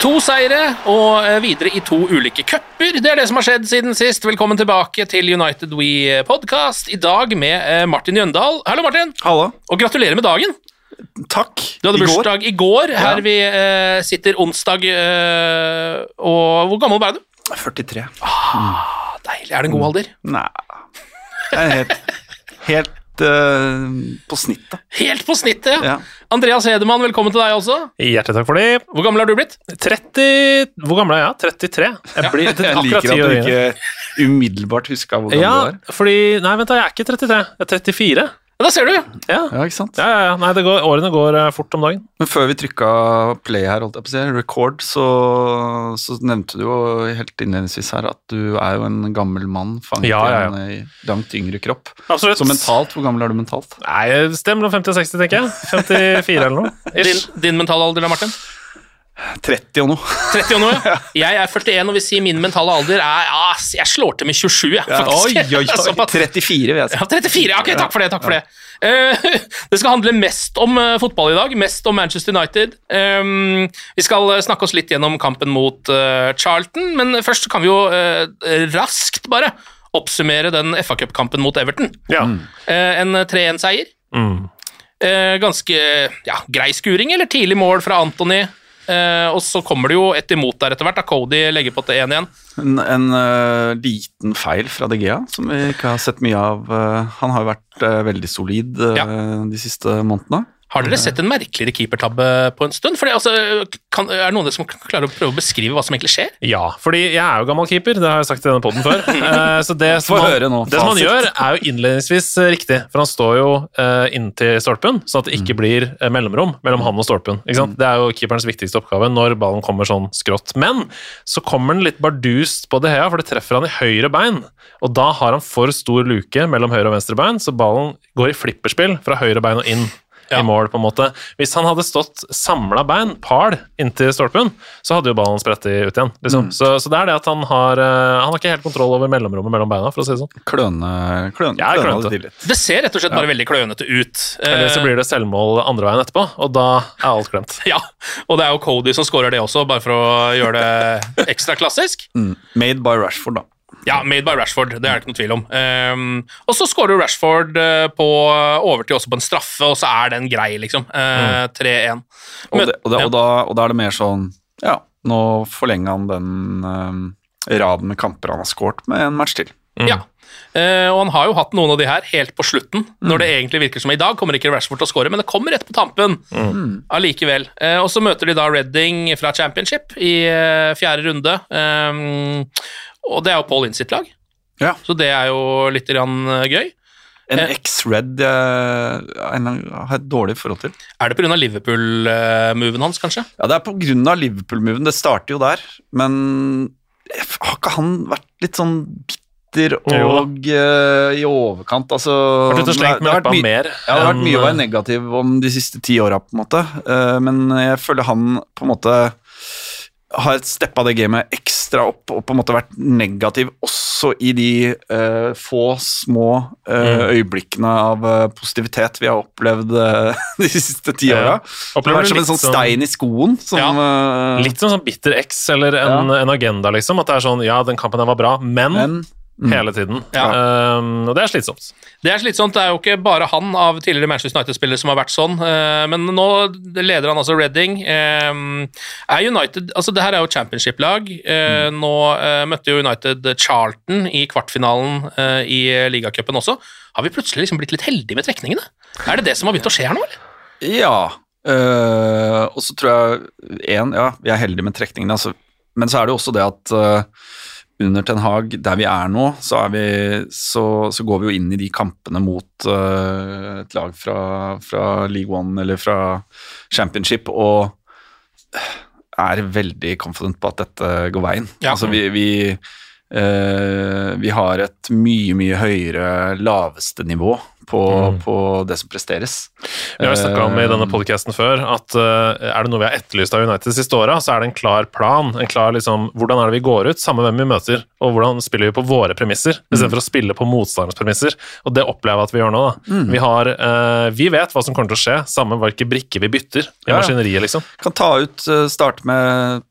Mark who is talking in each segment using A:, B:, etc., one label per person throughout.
A: To seire og eh, videre i to ulike cuper. Det er det som har skjedd siden sist. Velkommen tilbake til United We Podcast. I dag med eh, Martin Jøndal. Hallo, Martin.
B: Hallo.
A: Og gratulerer med dagen.
B: Takk.
A: Du hadde bursdag i går. Her
B: Ja.
A: vi eh, sitter onsdag. Eh, og hvor gammel ble du?
B: 43.
A: Ah, deilig. Er det en god alder?
B: Nei Det er helt, helt på snittet.
A: Helt på snittet. ja.
B: Ja.
A: Andreas Hedemann, velkommen til deg også.
C: Hjertelig takk for det.
A: Hvor gammel er du blitt?
C: 30 Hvor gammel er jeg? 33? Jeg blir
B: Jeg liker at du ikke umiddelbart huska hvor gammel
C: Ja,
B: du er.
C: fordi Nei, vent, da, jeg er ikke 33. Jeg er 34.
A: Ja, da ser du.
C: Ja,
B: Ja, ikke sant?
C: ja, ja. ja. Nei, det går, årene går eh, fort om dagen.
B: Men før vi trykka play her, holdt jeg på å si, record, så, så nevnte du jo helt innledningsvis her at du er jo en gammel mann fanget
C: Ja, ja, ja.
B: i en eh, langt yngre kropp.
C: Absolutt.
B: Så mentalt, hvor gammel er du mentalt?
C: Nei, det stemmer mellom 50 og 60, tenker jeg. 54 eller noe.
A: Din, din mentale alder da, Martin?
B: 30 og noe.
A: 30 og noe? Jeg er 41 og vil si min mentale alder er ja, ass, Jeg slår til med 27, jeg, faktisk.
B: Oi, oi, oi. 34, vil jeg si.
A: Ja, 34. Ok, takk for det. takk for det. Eh, det skal handle mest om eh, fotball i dag, mest om Manchester United. Um, vi skal eh, snakke oss litt gjennom kampen mot eh, Charlton, men først kan vi jo eh, raskt bare oppsummere den FA Cup-kampen mot Everton.
C: Ja.
A: Eh, en 3-1-seier.
C: Mm.
A: Eh, ganske ja, grei skuring, eller tidlig mål fra Anthony. Eh, og så kommer det jo et imot der etter hvert, da Cody legger på til 1-1.
B: En, en uh, liten feil fra De Gea, som vi ikke har sett mye av. Uh, han har jo vært veldig solid
A: Ja.
B: de siste månedene.
A: Har dere sett en merkeligere keepertabbe på en stund? Fordi, altså, kan, er det noen av dere som klarer å prøve å beskrive hva som egentlig skjer?
C: Ja, fordi jeg er jo gammel keeper, det har jeg sagt i denne poden før. Eh, så det som, han,
B: nå,
C: det som han gjør, er jo innledningsvis eh, riktig. For han står jo uh, inntil stolpen, sånn at det ikke blir eh, mellomrom mellom han og stolpen. Ikke sant? Det er jo keeperens viktigste oppgave når ballen kommer sånn skrått. Men så kommer den litt bardust på De Hea, for det treffer han i høyre bein. Og da har han for stor luke mellom høyre og venstre bein, så ballen går i flipperspill fra høyre bein og inn
A: Ja.
C: i mål, på en måte. Hvis han hadde stått samla bein, pal, inntil stolpen, så hadde jo ballen sprettet ut igjen. Liksom.
B: Mm.
C: Så, så det er det at han har eh, Han har ikke helt kontroll over mellomrommet mellom beina, for å si det sånn.
B: Kløne, kløne,
C: Ja,
B: kløne
C: klønete.
B: det.
A: Det ser rett og slett bare veldig klønete ut.
C: Eller så
A: Eh,
C: blir det selvmål andre veien etterpå, og da er alt glemt.
A: ja, og det er jo Cody som scorer det også, bare for å gjøre det ekstra klassisk.
B: Mm. Made by Rashford, da.
A: Ja, made by Rashford, det er det ikke noe tvil om. Um, og så skårer Rashford eh, på overtid også på en straffe, og så er den grei, liksom. Uh, 3-1.
B: Og, det, og, og, da, og da er det mer sånn Ja, nå forlenger han den um, raden med kamper han har skåret, med en match til.
A: Ja. Uh, og han har jo hatt noen av de her helt på slutten, når det egentlig virker som i dag kommer ikke Rashford til å score, men det kommer rett på tampen allikevel. Uh, og så møter de da Redding fra Championship i uh, fjerde runde, Ehm, og det er jo Paul Inns sitt lag,
B: Ja.
A: så det er jo litt grann, eh, gøy.
B: En
A: Eh.
B: eks-red jeg har et dårlig forhold til.
A: Er det pga. Liverpool-moven hans, kanskje?
B: Ja, det er av Liverpool-moven. Det starter jo der, men har ikke han vært litt sånn bitter og uh, i overkant. Altså,
C: Vært ute og slengt med leppa mer
B: Ja, det har vært mye å være
C: eh,
B: negativ om de siste ti åra, på en måte. Uh, men jeg føler han på en måte har steppa det gamet ekstra opp og på en måte vært negativ også i de uh, få små
C: uh,
B: øyeblikkene av uh, positivitet vi har opplevd de siste ti
C: Ja.
B: åra. Det har vært som en sånn
C: sånn-
B: stein i skoen som ja.
C: Litt som sånn bitter X eller en, en agenda, liksom. At det er sånn Ja, den kampen der var bra, men,
B: Men mm.
C: hele tiden.
A: Ja.
C: Um, og det er slitsomt.
A: Det er slitsomt. Det er jo ikke bare han av tidligere Manchester United-spillere som har vært sånn, Uh, men nå leder han altså Reading. Eh, Er United Altså, det her er jo championship-lag. Eh, Nå uh, møtte jo United Charlton i kvartfinalen i ligacupen også. Har vi plutselig liksom blitt litt heldige med trekningene? Er det det som har begynt å skje her nå, eller?
B: Ja. og så tror jeg én, ja, vi er heldige med trekningene, altså. men så er det jo også det at under Ten Hag, der vi er nå, så, er vi, så, så går vi jo inn i de kampene mot uh, et lag fra, fra League One eller fra Championship og er veldig confident på at dette går veien.
A: Ja.
B: Altså vi, vi, øh, vi har et mye, mye høyere laveste nivå på, på det som presteres.
C: Vi har snakka om i denne
B: podkasten
C: podcasten før at eh, er det noe vi har etterlyst av United de siste åra, så er det en klar plan. en klar liksom, Hvordan er det vi går ut, samme hvem vi møter, og hvordan spiller vi på våre premisser, istedenfor å spille på motstanderens premisser. Og det opplever jeg at vi gjør nå. da. Vi, har, eh, vi vet hva som kommer til å skje, samme hvilke brikker vi bytter i
B: Ja,
C: maskineriet, liksom.
B: kan ta ut, eh, starte med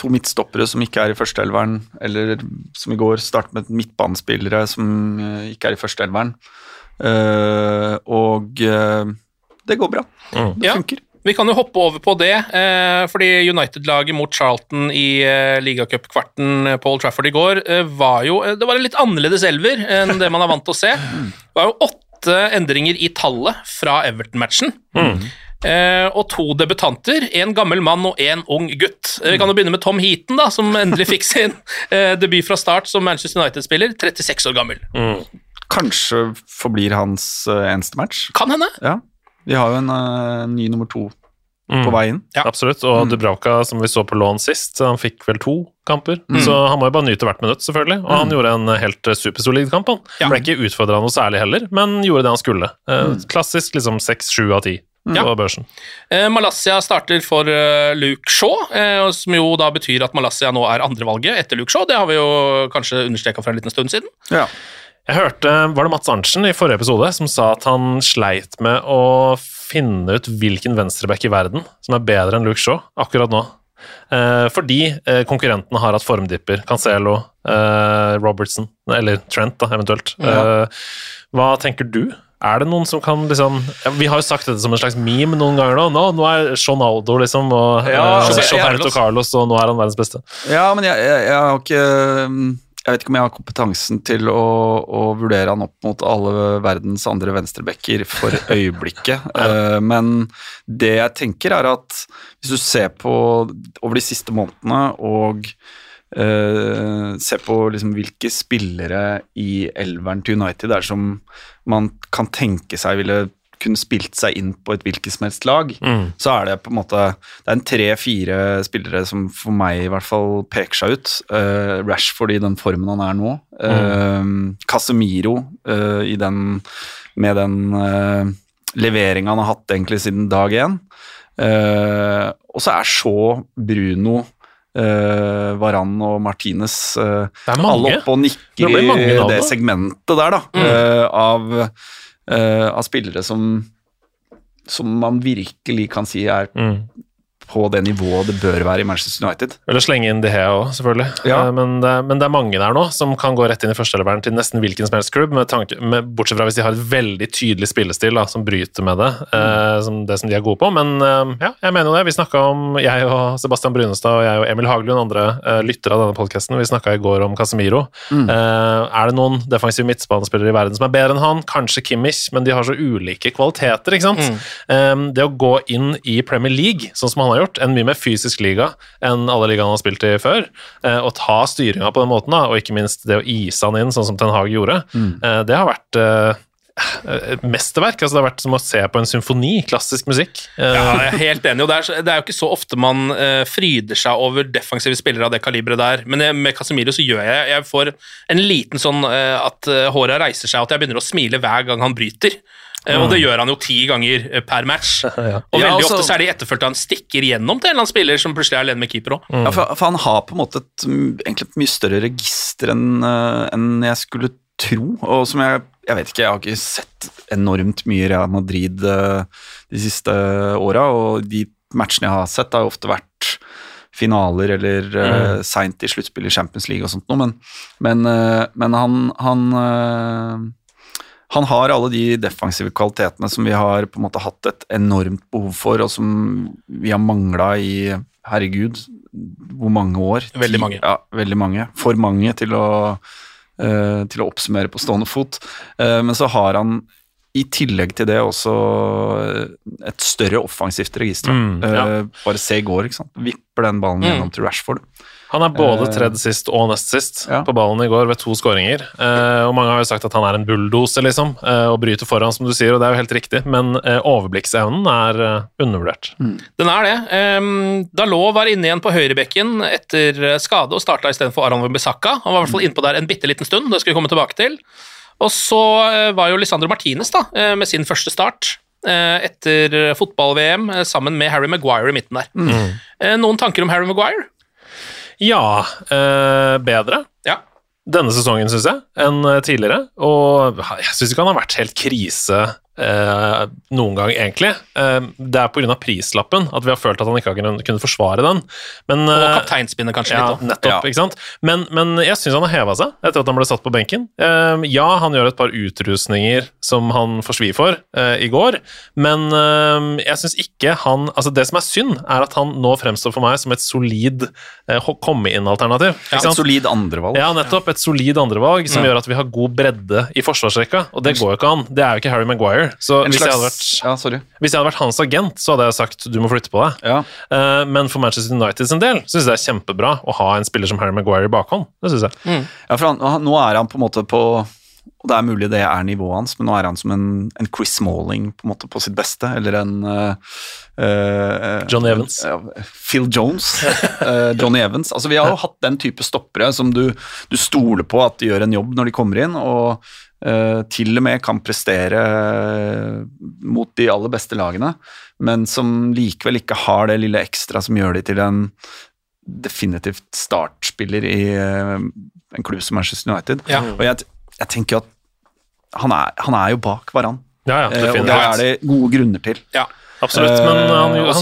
B: to midtstoppere som ikke er i førsteelveren, eller som i går, startet med midtbanespillere som eh, ikke er i førsteelveren. Uh, og uh, det går bra. Det funker. Ja.
A: Vi kan jo hoppe over på det, eh, fordi United-laget mot Charlton i eh, ligacupkvarten på Old Trafford i går var jo Det var en litt annerledes elver enn det man er vant til å se. Det var jo åtte endringer i tallet fra Everton-matchen. Eh, og to debutanter, en gammel mann og en ung gutt. Eh, vi kan jo begynne med Tom Heaton, da, som endelig fikk sin eh, debut fra start som Manchester United-spiller. 36 år gammel.
B: Kanskje forblir hans eh, eneste match.
A: Kan hende.
B: Ja. Vi har jo en uh, ny nummer to
C: Mm.
B: på vei inn.
A: Ja.
C: Absolutt. Og Dubravka, som vi så på lån sist, han fikk vel to kamper. Så han må jo bare nyte hvert minutt, selvfølgelig. Og han gjorde en helt eh, supersolid kamp, han.
A: Ja.
C: Ble ikke utfordra noe særlig heller, men gjorde det han skulle. Eh, Klassisk liksom seks, sju av ti
A: Ja.
C: på børsen.
A: Eh, Malaysia starter for uh, Luke Shaw, eh, som jo da betyr at Malaysia nå er andrevalget etter Luke Shaw. Det har vi jo kanskje understreka for en liten stund siden.
B: Ja.
C: Jeg hørte, var det Mats Arntzen i forrige episode som sa at han sleit med å finne ut hvilken venstreback i verden som er bedre enn Luke Shaw akkurat nå. Eh, fordi eh, konkurrentene har hatt formdipper. Cancelo, eh, Robertson, eller Trent da, eventuelt. Eh, hva tenker du? Er det noen som kan liksom ja, Vi har jo sagt dette som en slags meme noen ganger nå. Nå, nå er Ronaldo liksom, og
B: Ja,
C: eh,
B: altså,
C: Roberto Carlos, og nå er han verdens beste.
B: Ja, men jeg, jeg, jeg har ikke mm, Jeg vet ikke om jeg har kompetansen til å, å vurdere han opp mot alle verdens andre venstrebacker for øyeblikket. Eh, men det jeg tenker, er at hvis du ser på over de siste månedene og eh, se på liksom hvilke spillere i elveren til United er som man kan tenke seg ville kunne spilt seg inn på et hvilket som helst lag, så er det på en måte Det er en tre-fire spillere som for meg i hvert fall peker seg ut. Uh, Rashford i den formen han er nå. Uh, Casemiro uh, i den med den uh, leveringa han har hatt egentlig siden dag én. Og så er så Bruno Uh, Varan og Martinez uh,
C: Det er mange.
B: alle oppe og
C: Det
B: nikker
C: blir
B: i det segmentet der, da. eh, av, uh, av spillere som som man virkelig kan si er
C: Mm.
B: På det nivået det bør være i Manchester United.
C: Eller slenge inn De Hea òg, selvfølgelig.
B: Ja.
C: Eh, Men, det, men det er mange der nå som kan gå rett inn i førsteeleveren til nesten hvilken som helst klubb, med tanke, med, bortsett fra hvis de har et veldig tydelig spillestil da, som bryter med det, eh, som det som de er gode på. Men eh, ja, jeg mener jo det. Vi snakka om, jeg og Sebastian Brunestad og jeg og Emil Hagelund, andre eh, lyttere av denne podkasten, vi snakka i går om Casemiro. Mm. er det noen defensive midtbanespillere i verden som er bedre enn han? Kanskje Kimmich, men de har så ulike kvaliteter, ikke sant? Mm. det å gå inn i Premier League, sånn som han har gjort, en mye mer fysisk liga enn alle ligaene han har spilt i før, eh, og ta styringa på den måten, da, og ikke minst det å ise han inn, sånn som Ten Hag gjorde, eh, det har vært eh, et mesterverk. Altså, det har vært som å se på en symfoni. Klassisk musikk.
A: Ja, jeg er helt enig, og det er, det er jo ikke så ofte man uh, fryder seg over defensive spillere av det kaliberet der, men jeg, med Casemiro så gjør jeg Jeg får en liten sånn uh, at håret håra reiser seg, og at jeg begynner å smile hver gang han bryter. Eh, Og det gjør han jo ti ganger eh, per match. Og
B: Ja,
A: veldig
B: altså-
A: ofte så er det etterfulgt av en stikker gjennom til en eller annen spiller som plutselig er alene med keeper òg.
B: Ja, for, for han har på en måte et, mm, egentlig et mye større register enn en jeg skulle tro. Og som jeg Jeg vet ikke, jeg har ikke sett enormt mye Real Madrid eh, de siste åra, og de matchene jeg har sett, har jo ofte vært finaler eller mm. seint i sluttspill i Champions League og sånt noe, men, men, uh, men han, han eh, han har alle de defensive kvalitetene som vi har på en måte hatt et enormt behov for, og som vi har mangla i herregud, hvor mange år?
A: Veldig mange.
B: Ja, veldig mange. For mange til å, uh, til å oppsummere på stående fot. Uh, men så har han i tillegg til det også et større offensivt register.
C: Mm, ja.
B: uh, bare se i går, ikke sant. Vipper den ballen
A: Mm.
B: gjennom til Rashford.
C: Han er både
B: Eh,
C: tredd sist og nest sist
B: ja.
C: på ballen i går ved to skåringer. Eh, og mange har jo sagt at han er en bulldoser, liksom, eh, og bryter foran, som du sier, og det er jo helt riktig, men eh, overblikksevnen er eh, undervurdert.
A: Den er det. Um, Dalot var inne igjen på høyrebekken etter eh, skade og starta istedenfor Aran Wembesaka. Han var i hvert fall innpå der en bitte liten stund, det skal vi komme tilbake til. Og så var jo Lisandro Martinez da, eh, med sin første start eh, etter fotball-VM sammen med Harry Maguire i midten der. Mm. Noen tanker om Harry Maguire?
C: Ja, eh, bedre
A: Ja.
C: denne sesongen, syns jeg, enn eh, tidligere. Og jeg syns ikke han har vært helt krise eh, noen gang, egentlig. Eh, det er pga. prislappen at vi har følt at han ikke har kunnet, forsvare den. Men,
A: Og
C: eh,
A: kapteinspinnet kanskje
C: ja,
A: litt
C: nettopp,
B: Ja.
C: ikke sant? Men, men jeg syns han har heva seg etter at han ble satt på benken. Eh, ja, han gjør et par utrustninger som han får svi for i går, men eh, jeg syns ikke han Altså, det som er synd, er at han nå fremstår for meg som et solid komme-inn-alternativ. Ja,
B: Et solid andrevalg.
C: Ja, nettopp. Et solid andrevalg som gjør at vi har god bredde i forsvarsrekka, og det går jo ikke an. Det er jo ikke Harry Maguire. Så
B: En
C: hvis jeg,
B: slags,
C: hadde vært,
B: ja, sorry.
C: hvis jeg hadde vært hans agent, så hadde jeg sagt du må flytte på deg.
B: Ja.
C: Uh, Men for Manchester United sin del syns jeg det er kjempebra å ha en spiller som Harry Maguire i bakhånd. Det synes jeg.
B: Ja, for han, han, nå er han på en måte på og Det er mulig det er nivået hans, men nå er han som en, en Chris Smalling på en måte på sitt beste, eller en uh, uh,
C: Johnny Evans.
B: Uh, Phil Jones. eh, Johnny Evans. Altså Vi har jo hatt den type stoppere som du, du stoler på at de gjør en jobb når de kommer inn, og eh, til og med kan prestere eh, mot de aller beste lagene, men som likevel ikke har det lille ekstra som gjør de til en definitivt startspiller i eh, en klubb som Manchester United.
A: Ja.
B: Og jeg, jeg tenker jo at han er, han er jo bak Varan,
C: Ja, ja,
B: eh, og det er det gode grunner til.
A: Ja.
C: Absolutt. Men han,
B: Eh, og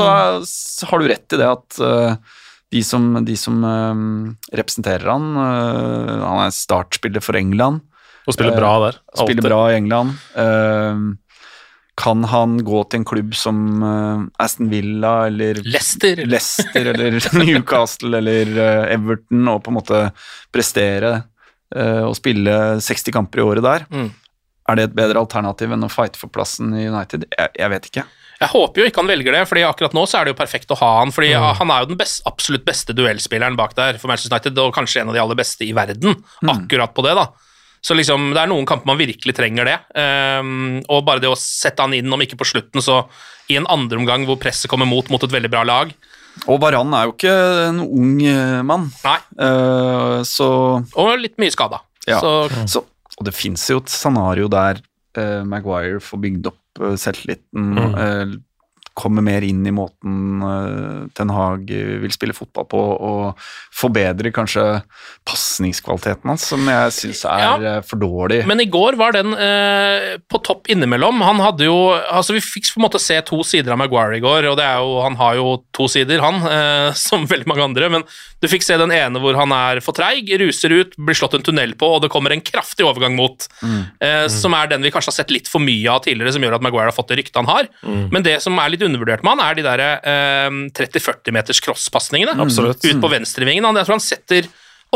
B: så har du rett i det at eh, de som, de som eh, representerer han eh, Han er startspiller for England.
C: Og spiller bra der.
B: Spiller bra i England. Eh, kan han gå til en klubb som eh, Aston Villa eller
A: Leicester.
B: Leicester eller Newcastle eller eh, Everton og på en måte prestere eh, og spille 60 kamper i året der?
A: Mm.
B: Er det et bedre alternativ enn å fighte for plassen i United? Jeg, jeg vet ikke.
A: Jeg håper jo ikke han velger det, fordi akkurat nå så er det jo perfekt å ha han. fordi
C: Mm.
A: Han er jo den best, absolutt beste duellspilleren bak der for Manchester United, og kanskje en av de aller beste i verden
C: Mm.
A: akkurat på det. da. Så liksom, Det er noen kamper man virkelig trenger det. Um, og bare det å sette han inn, om ikke på slutten, så i en andre omgang hvor presset kommer mot mot et veldig bra lag.
B: Og Varan er jo ikke en ung eh, mann,
A: Nei,
B: Uh, så,
A: Og litt mye skada.
B: ja.
A: Så
B: så Og det fins jo et scenario der uh, Maguire får bygd opp selvtilliten, eh, kommer mer inn i måten eh, Ten Hag eh, vil spille fotball på, og forbedrer kanskje pasningskvaliteten hans, som jeg syns er
A: Ja.
B: eh, for dårlig.
A: Men i går var den eh, på topp innimellom. Han hadde jo altså Vi fikk på en måte se to sider av Maguire i går, og det er jo, han har jo to sider, han, eh, som veldig mange andre. Men du fikk se den ene hvor han er for treig, ruser ut, blir slått en tunnel på, og det kommer en kraftig overgang mot. Eh, Som er den vi kanskje har sett litt for mye av tidligere, som gjør at Maguire har fått det ryktet han har. Men det som er litt undervurdert med han, er de der eh, 30-40 meters crosspasningene
C: Mm.
A: ut på venstrevingen. Han, jeg tror han setter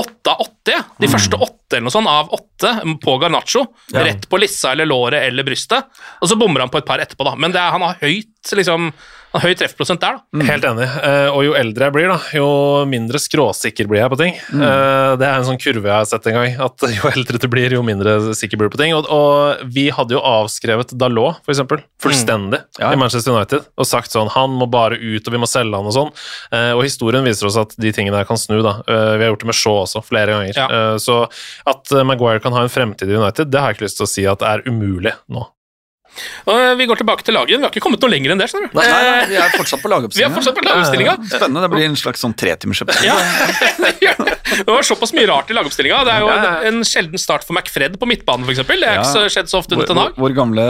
A: åtte av åtte. De De første åtte eller noe sånt, av åtte på Garnaccio.
B: Ja.
A: Rett på lissa eller låret eller brystet. Og så bommer han på et par etterpå, da. Men det er, han har høyt liksom, høy treffprosent der, da.
C: Helt enig. Eh, og jo eldre jeg blir, da, jo mindre skråsikker blir jeg på ting. Mm. det er en sånn kurve jeg har sett en gang, at jo eldre du blir, jo mindre sikker blir du på ting. Og, og vi hadde jo avskrevet Dalot, for eksempel, fullstendig
B: Ja.
C: i Manchester United, og sagt sånn han må bare ut, og vi må selge han og sånn. Eh, og historien viser oss at de tingene her kan snu, da. Eh, vi har gjort det med Shaw også, flere ganger.
A: Ja.
C: Eh, så at eh, Maguire kan ha en fremtid i United, det har jeg ikke lyst til å si at er umulig nå.
A: Og eh, vi går tilbake til laget. Vi har ikke kommet noe lenger enn det. skjønner du.
B: Nei, nei,
A: nei
B: vi er fortsatt på
A: Vi
B: lagoppstillinga.
A: fortsatt på lagoppstillinga.
B: Spennende. Det blir en slags sånn tretimersepisode.
A: Ja. det var såpass mye rart i lagoppstillinga. Det er jo en, en sjelden start for McFred på midtbanen, f.eks. Det er ikke så skjedd så ofte under Ten Hag.
B: vår gamle,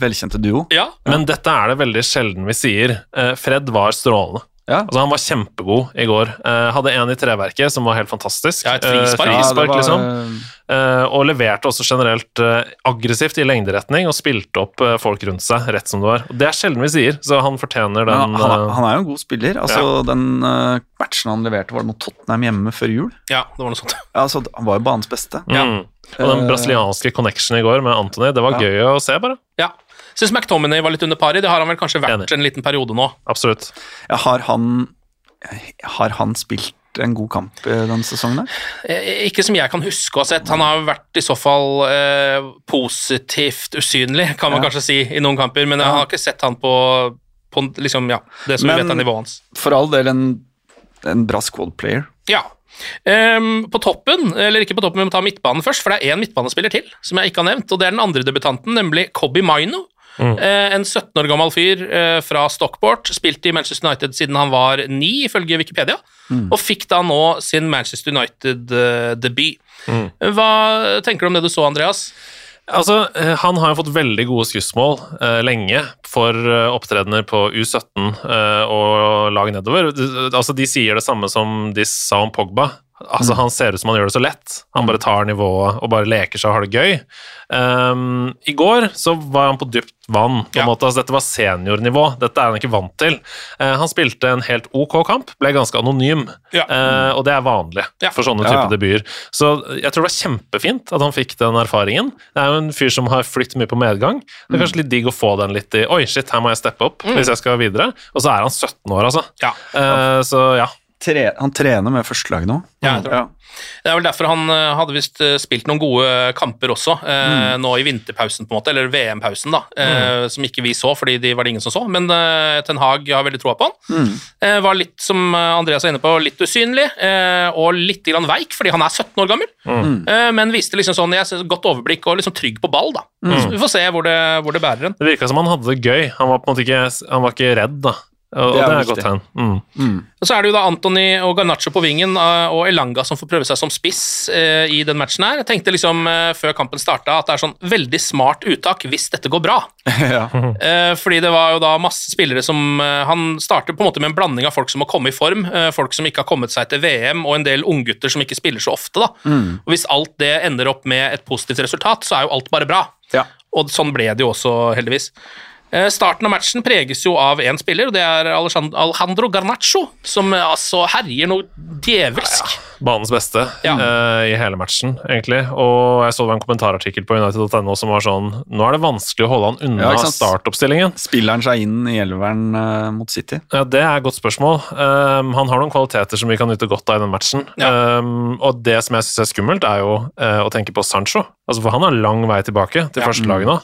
B: velkjente duo.
A: Ja.
C: Men dette er det veldig sjelden vi sier. Eh, Fred var strålende.
B: Ja.
C: Altså, han var kjempegod i går. Eh, hadde en i treverket som var helt fantastisk.
A: Ja, et frispark.
C: frispark
B: Ja, var-
C: liksom. Eh, og leverte også generelt eh, aggressivt i lengderetning og spilte opp eh, folk rundt seg, rett som det var. Og det er sjelden vi sier, så han fortjener den
B: han, han, han er jo en god spiller. Altså, Den eh, matchen han leverte, var det mot Tottenham hjemme før jul?
A: ja, det var noe sånt.
B: Ja, altså, han var jo banens beste.
C: mm. Og den brasilianske connection i går med Anthony, det var
B: Ja.
C: gøy å se, bare.
A: Ja. Syns McTominay var litt under pari. Det har han vel kanskje vært
C: Enig.
A: en liten periode nå.
C: Absolutt.
B: Ja, har, han, har han spilt en god kamp eh, denne sesongen? her?
A: Eh, Ikke som jeg kan huske å ha sett. Han har vært i så fall eh, positivt usynlig, kan man
B: Ja.
A: kanskje si, i noen kamper, men jeg har ikke sett han på, på liksom, ja, det som vi vet er nivået hans.
B: For all del en, en bra squad player.
A: Ja. Um, på toppen, eller ikke på toppen, vi må ta midtbanen først, for det er én midtbanespiller til som jeg ikke har nevnt, og det er den andre debutanten, nemlig Kobi Maino. Eh, en 17 år gammel fyr eh, fra Stockport, spilte i Manchester United siden han var ni, ifølge Wikipedia, og fikk da nå sin Manchester United-debut. Hva tenker du om det du så, Andreas?
C: Altså, eh, Han har jo fått veldig gode skussmål eh, lenge for eh, opptredener på U17 eh, og lag nedover. Altså, De sier det samme som de sa om Pogba. Altså, Han ser ut som han gjør det så lett. Han bare tar nivået og bare leker seg og har det gøy. Um, I går så var han på dypt vann. på en
A: Ja.
C: måte, altså Dette var seniornivå. Dette er han ikke vant til. Uh, han spilte en helt ok kamp, ble ganske anonym,
A: Ja.
C: Uh, og det er vanlig
A: Ja.
C: for sånne type debuter. Så jeg tror det var kjempefint at han fikk den erfaringen. Det er jo en fyr som har flytt mye på medgang. Det er kanskje litt digg å få den litt i Oi, shit, her må jeg steppe opp hvis jeg skal videre. Og så er han 17 år, altså.
A: Ja.
C: Eh, så ja.
B: Tre, han trener med førstelaget nå.
A: Ja, jeg tror det. Det er vel derfor han eh, hadde visst eh, spilt noen gode kamper også, eh, nå i vinterpausen, på en måte, eller VM-pausen, da, eh, som ikke vi så, fordi de var det ingen som så. Men eh, Ten Hag har veldig troa på han. Eh, var litt, som eh, Andreas er inne på, litt usynlig, eh, og litt grann veik, fordi han er 17 år gammel. Eh, men viste liksom sånn jeg godt overblikk og liksom trygg på ball, da. Så vi får se hvor det, hvor det bærer hen.
C: Det virka som han hadde det gøy. Han var på en måte ikke, han var ikke redd, da. Og
B: Det
C: det
B: er
C: er, godt hen. Mm.
A: Og Så er det jo da Antony og Garnaccio på vingen eh, og Elanga som får prøve seg som spiss eh, i den matchen her. Jeg tenkte liksom eh, før kampen starta at det er sånn veldig smart uttak hvis dette går bra.
B: ja.
A: Eh, fordi det var jo da masse spillere som eh, Han starter på en måte med en blanding av folk som må komme i form, eh, folk som ikke har kommet seg til VM, og en del unggutter som ikke spiller så ofte. da. Og Hvis alt det ender opp med et positivt resultat, så er jo alt bare bra.
B: Ja.
A: Og sånn ble det jo også, heldigvis. Eh, Starten av matchen preges jo av én spiller, og det er Alejandro Garnaccio, som altså herjer noe djevelsk.
C: Banens beste
A: Ja.
C: uh, i hele matchen, egentlig. Og jeg så det var en kommentarartikkel på United.no som var sånn Nå er det vanskelig å holde han unna
B: Ja,
C: startoppstillingen.
B: Spiller han seg inn i elveren uh, mot City?
C: Ja, Det er et godt spørsmål. Um, han har noen kvaliteter som vi kan nyte godt av i den matchen.
A: Ja.
C: Um, og det som jeg syns er skummelt, er jo uh, å tenke på Sancho. Altså, For han har lang vei tilbake til
A: Ja.
C: førstelaget nå.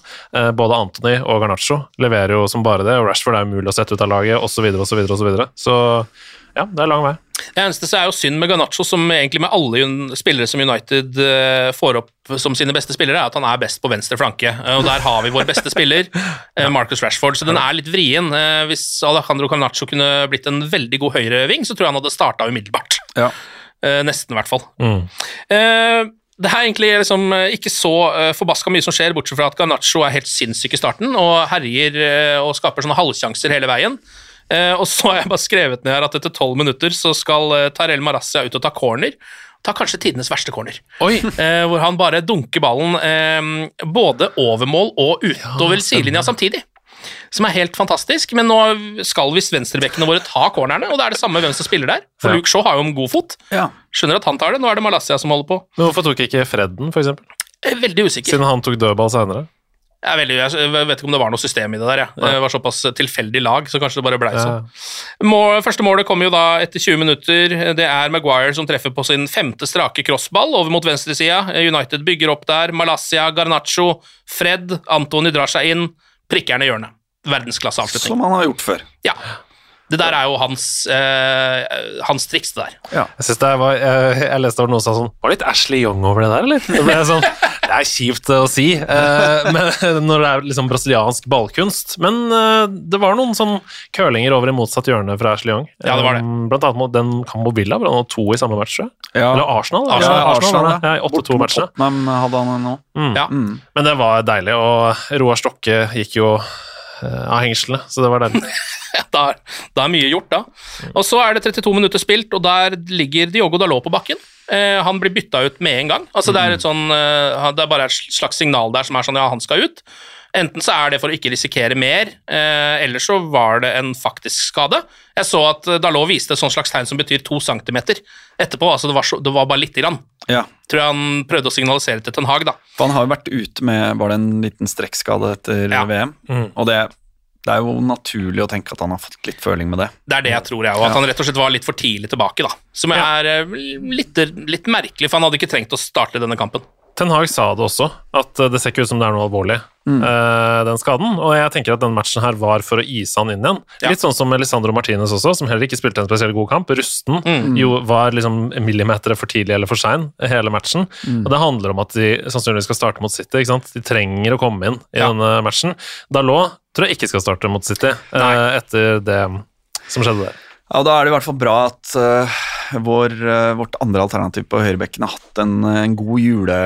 C: Både Anthony og Garnaccio leverer jo som bare det, og Rashford er jo mulig å sette ut av laget, osv., osv., osv. Så, videre. så ja, det er lang vei.
A: Det eneste så er jo synd med Garnaccio, som egentlig med alle spillere som United eh, får opp som sine beste spillere, er at han er best på venstre flanke. Eh, og der har vi vår beste spiller, eh, Marcus Rashford. Så den er litt vrien. Hvis Alejandro Garnaccio kunne blitt en veldig god høyreving, så tror jeg han hadde starta umiddelbart.
B: Ja.
A: Nesten, i hvert fall.
C: Mm.
A: Uh, det er egentlig liksom ikke så forbaska mye som skjer, bortsett fra at Garnaccio er helt sinnssyk i starten og herjer og skaper sånne halvsjanser hele veien. Eh, og så har jeg bare skrevet ned her at etter tolv minutter så skal uh, Tarell Marassia ut og ta corner. Ta kanskje tidenes verste corner.
C: Oi!
A: Eh, hvor han bare dunker ballen eh, både over mål og utover sidelinja samtidig. som er helt fantastisk. Men nå skal visst venstrebekkene våre ta cornerne, og det er det samme hvem som spiller der. For
C: Ja.
A: Luke Shaw har jo en god fot.
B: Ja.
A: Skjønner at han tar det. Nå er det Malaysia som holder på.
C: Men hvorfor tok ikke Fredden?
A: Er veldig usikker.
C: Siden han tok dødball senere?
A: Jeg, veldig, jeg vet ikke om det var noe system i det der. Ja. Det var såpass tilfeldig lag, så kanskje det bare blei sånn. Mål, første målet kommer jo da etter 20 minutter. Det er Maguire som treffer på sin femte strake crossball over mot venstresida. United bygger opp der. Malaysia, Garnaccio, Fred, Antony drar seg inn. Prikker ned i hjørnet. Verdensklasseavslutning.
B: Som han har gjort før.
A: Ja. Det der er jo hans, eh, hans triks, det der.
C: Jeg synes det var, jeg, jeg leste over noen som sa sånn Var det litt Ashley Young over det der, eller? Det, ble sånn, det er kjipt å si eh, men, når det er liksom brasiliansk ballkunst. Men eh, det var noen sånn curlinger over i motsatt hjørne fra Ashley Young.
A: Ja, det var det.
C: Um, Blant annet mot den Cambo Villa, hvor han hadde to i samme match, tror jeg.
B: Ja.
C: Eller Arsenal.
B: Ja,
C: Arsenal, Arsenal,
B: Arsenal.
C: Ja, i 8-2-matchene.
B: hadde han nå.
C: Mm.
A: Ja.
C: Men det var deilig, og Roar Stokke gikk jo eh, av hengslene, så det var den.
A: Da, da er mye gjort, da. Og så er det 32 minutter spilt, og der ligger Diogo Dalot på bakken. Eh, han blir bytta ut med en gang. Altså, det, er et sånn, eh, det er bare et slags signal der som er sånn ja, han skal ut. Enten så er det for å ikke risikere mer, eh, eller så var det en faktisk skade. Jeg så at eh, Dalot viste et sånt slags tegn som betyr to centimeter etterpå. altså Det var, så, det var bare lite grann.
B: Ja.
A: Tror jeg han prøvde å signalisere til Ten Hag, da.
B: For han har jo vært ute med bare en liten strekkskade etter
A: Ja.
B: VM, og det, det er jo naturlig å tenke at han har fått litt føling med det.
A: Det er det jeg tror, jeg òg. At han rett og slett var litt for tidlig tilbake, da. Som er eh, litt, litt merkelig, for han hadde ikke trengt å starte denne kampen.
C: Ten Hag sa det også, at eh, det ser ikke ut som det er noe alvorlig, eh, den skaden. Og jeg tenker at den matchen her var for å ise han inn igjen.
A: Ja.
C: Litt sånn som Elisandro Martinez også, som heller ikke spilte en spesielt god kamp. Rusten jo var liksom millimeter for tidlig eller for sein hele matchen. Og det handler om at de sannsynligvis skal starte mot City. ikke sant? De trenger å komme inn i
A: Ja.
C: denne matchen. Dalot tror jeg ikke skal starte mot City eh, etter det som skjedde der.
B: Ja, og Da er det i hvert fall bra at eh, vår, eh, vårt andre alternativ på høyrebekken har hatt en, en god jule,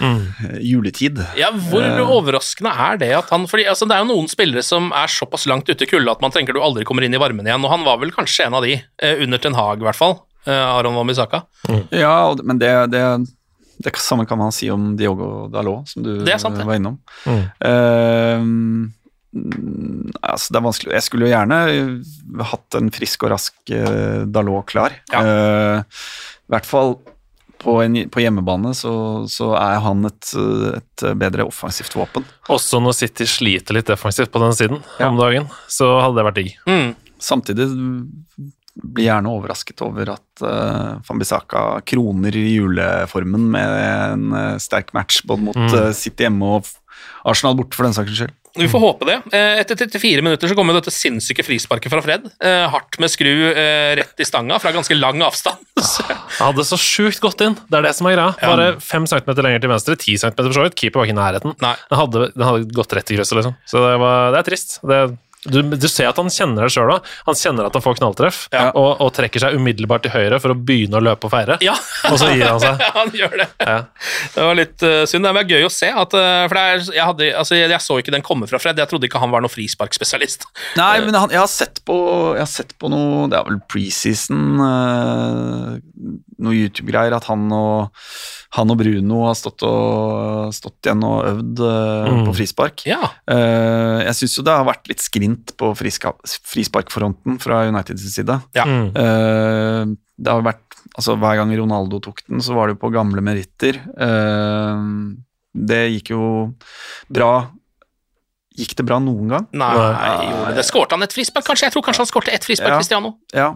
B: mm. juletid.
A: Ja, Hvor overraskende er det at han fordi altså, Det er jo noen spillere som er såpass langt ute i kulda at man tenker du aldri kommer inn i varmen igjen, og han var vel kanskje en av de, eh, under Ten Hag i hvert fall. Aron Wambisaka.
B: Ja, men det, det, det samme kan man si om Diogo Dalot, som du
A: Det er sant, det.
B: var innom.
C: Mm.
B: Eh, mm, altså, det er vanskelig. Jeg skulle jo gjerne hatt en frisk og rask eh, Dalot klar.
A: Ja.
B: Eh, I hvert fall på, en, på hjemmebane så, så er han et, et bedre offensivt våpen.
C: Også når City sliter litt defensivt på den siden
B: Ja.
C: om dagen, så hadde det vært digg.
A: Mm.
B: Samtidig blir gjerne overrasket over at uh, Fambisaka kroner juleformen med en uh, sterk match både mot eh, City hjemme og Arsenal borte, for den saks skyld.
A: Vi får håpe det. Eh, Etter 34 minutter så kommer dette sinnssyke frisparket fra Fred. Eh, hardt med skru eh, rett i stanga fra ganske lang avstand. Så-
C: hadde så sjukt gått inn. Det er det som er greia. Bare 5 centimeter lenger til venstre, 10 centimeter for så vidt. Keeper var ikke i nærheten. Den hadde, den hadde gått rett i krysset, liksom. Så det, var, det er trist. Det, du, du ser at han kjenner det sjøl òg. Han kjenner at han får knalltreff,
A: Ja.
C: og, og trekker seg umiddelbart til høyre for å begynne å løpe og feire.
A: Ja,
C: Og så gir han seg.
A: ja, han gjør det.
C: Ja.
A: Det var litt uh, synd. Det er gøy å se. At, uh, for det er, jeg, hadde, altså, jeg, jeg så ikke den komme fra Fred. Jeg trodde ikke han var noen frisparkspesialist.
B: Nei, men han, jeg, har sett på, jeg har sett på noe Det er vel preseason, uh, noe YouTube-greier, at han og, han og Bruno har stått, og, stått igjen og øvd eh,
C: Mm.
B: på frispark.
A: Ja.
B: Uh, jeg syns jo det har vært litt skrint på friska, frisparkfronten fra Uniteds side.
A: Ja.
C: Mm.
B: Eh, det har vært Altså, hver gang Ronaldo tok den, så var det jo på gamle meritter. Uh, det gikk jo bra Gikk det bra noen gang?
A: Nei, gjorde det. Skårte han et frispark, kanskje? Jeg tror kanskje han skårte ett frispark,
B: Ja.
A: Cristiano.
B: Ja.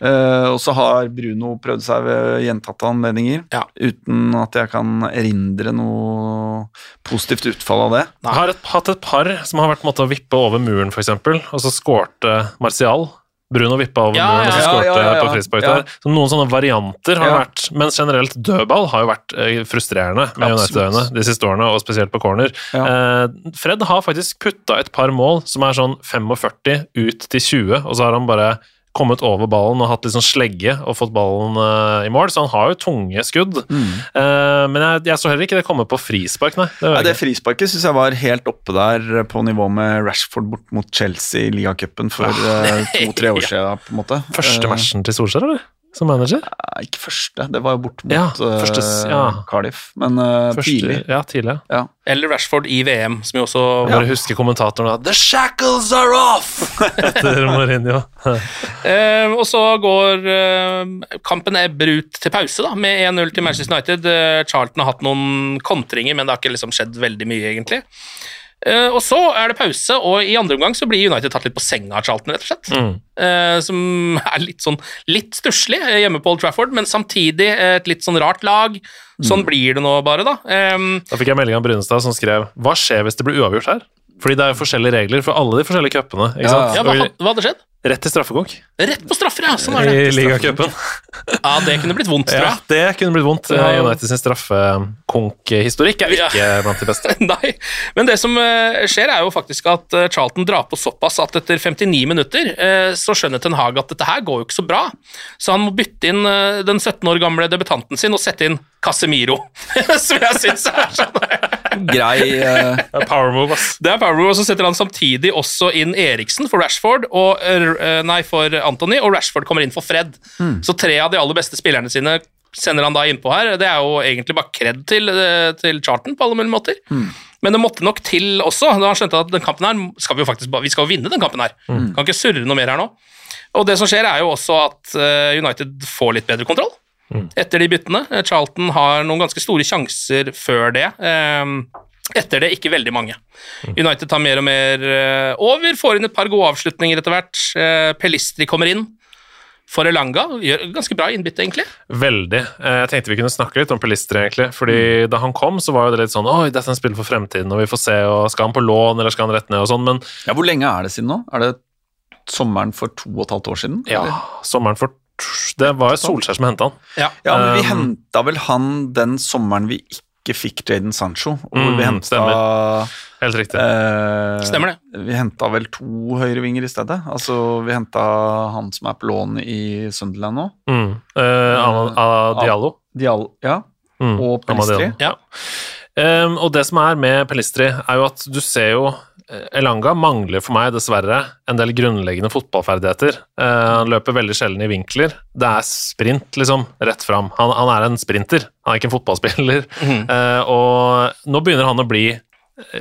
B: Eh, og så har Bruno prøvd seg ved gjentatte anledninger,
A: Ja.
B: uten at jeg kan erindre noe positivt utfall av det.
C: Jeg har et, hatt et par som har vært måttet måte å vippe over muren, f.eks., og så skårte Martial. Bruno vippa over
A: Ja,
C: muren, og så skårte
B: ja, ja, ja.
C: på frispark
B: Ja.
C: der. Så noen sånne varianter har
B: Ja.
C: vært Men generelt, dødball har jo vært eh, frustrerende med United-øyne de siste årene, og spesielt på corner.
B: Ja.
C: Eh, Fred har faktisk putta et par mål som er sånn 45 ut til 20, og så har han bare kommet over ballen og hatt litt sånn slegge og fått ballen uh, i mål, så han har jo tunge skudd. Eh, men jeg, jeg så heller ikke det komme på frispark, nei. Det
B: Nei, det frisparket syns jeg var helt oppe der på nivå med Rashford bort mot Chelsea i ligacupen for eh, to-tre år siden, på en måte.
C: Første
B: Eh,
C: matchen til Solskjær, eller? Som manager?
B: Eh, ikke første, det var jo bort mot
C: Ja,
B: eh,
C: første ja.
B: Cardiff, men eh,
C: Første-
B: tidlig.
C: Ja, tidlig.
B: Ja.
A: Eller Rashford i VM, som jo også
C: ja. Bare husker kommentatoren da The shackles are off! Etter Mourinho.
A: Eh, og så går eh, kampen ebber ut til pause da, med 1-0 til Manchester United. Eh, Charlton har hatt noen kontringer, men det har ikke liksom skjedd veldig mye, egentlig. Eh, og så er det pause, og i andre omgang så blir United tatt litt på senga av Charlton, rett og slett.
C: Mm.
A: Uh, som er litt sånn litt stusslig eh, hjemme på Old Trafford, men samtidig et litt sånn rart lag. Sånn blir det nå bare, da. Um,
C: Da fikk jeg melding av Brunestad som skrev Hva skjer hvis det blir uavgjort her? Fordi det er jo forskjellige regler for alle de forskjellige cupene.
B: Ja,
A: ja, hva, hva hadde skjedd?
C: Rett til straffekonk
A: Rett på straffer, ja! Sånn er
C: i
A: det.
C: ligacupen.
A: Ja, det kunne blitt vondt, tror jeg.
C: Ja, det kunne blitt vondt.
A: Ja.
C: United sin straffekonk-historikk er ikke blant de beste.
A: Nei, men det som eh, skjer er jo faktisk at eh, Charlton drar på såpass at etter 59 minutter eh, så skjønner Ten Hag at dette her går jo ikke så bra, så han må bytte inn eh, den 17 år gamle debutanten sin og sette inn Casemiro, som jeg syns er sånn
B: Grei uh...
C: Det er Power move, ass.
A: Det er Power, og så setter han samtidig også inn Eriksen for Rashford, og, uh, nei, for Anthony, og Rashford kommer inn for Fred. Så tre av de aller beste spillerne sine sender han da innpå her. Det er jo egentlig bare kred til, eh, til charten på alle mulige måter. Men det måtte nok til også, da han skjønte at den kampen her skal vi jo faktisk vi skal jo vinne den kampen her. Kan ikke surre noe mer her nå. Og det som skjer er jo også at United får litt bedre kontroll etter de byttene. Eh, Charlton har noen ganske store sjanser før det. Eh, Etter det ikke veldig mange. United tar mer og mer eh, over, får inn et par gode avslutninger etter hvert. Eh, Pelistri kommer inn. For Elanga gjør ganske bra innbytte, egentlig.
C: Veldig. Jeg tenkte vi kunne snakke litt om Pelistri, egentlig. Fordi da han kom, så var jo det litt sånn Oi, dette er en spiller for fremtiden, og vi får se, og skal han på lån, eller skal han rett ned, og sånn, men
B: Ja, Hvor lenge er det siden nå? Er det sommeren for to og et halvt år siden?
C: ja,
B: eller?
C: sommeren for Det var jo Solskjær som henta han.
A: Ja.
B: Ja, men vi
C: Um,
B: henta vel han den sommeren vi ikke fikk Jaden Sancho. Og
C: Mm,
B: vi henta
C: stemmer. Helt riktig.
B: eh,
A: Stemmer det.
B: Vi henta vel to høyrevinger i stedet. Altså, vi henta han som er på lån i Sunderland nå.
C: Mm. Eh, Ama- Ama- Diallo.
B: Diallo. ja.
C: Mm.
B: Og Pelistri.
C: Ja. Um, og det som er med Pelistri, er jo at du ser jo eh, Elanga mangler for meg dessverre en del grunnleggende fotballferdigheter. Eh, han løper veldig sjelden i vinkler. Det er sprint, liksom, rett fram. Han, han er en sprinter, han er ikke en fotballspiller. Eh, og nå begynner han å bli eh,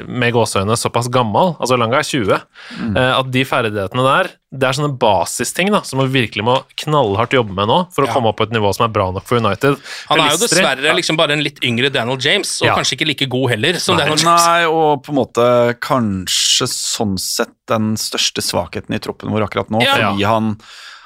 C: med gåseøyne såpass gammel, altså Langa er 20, mm. at de ferdighetene der, det er sånne basisting da, som vi virkelig må knallhardt jobbe med nå, for å
A: Ja.
C: komme opp på et nivå som er bra nok for United.
A: Han er jo dessverre liksom bare en litt yngre Daniel James, og
C: Ja.
A: kanskje ikke like god heller som
C: Nei.
A: Daniel James.
B: Nei, og på en måte kanskje sånn sett den største svakheten i troppen vår akkurat nå,
A: Ja.
B: fordi han,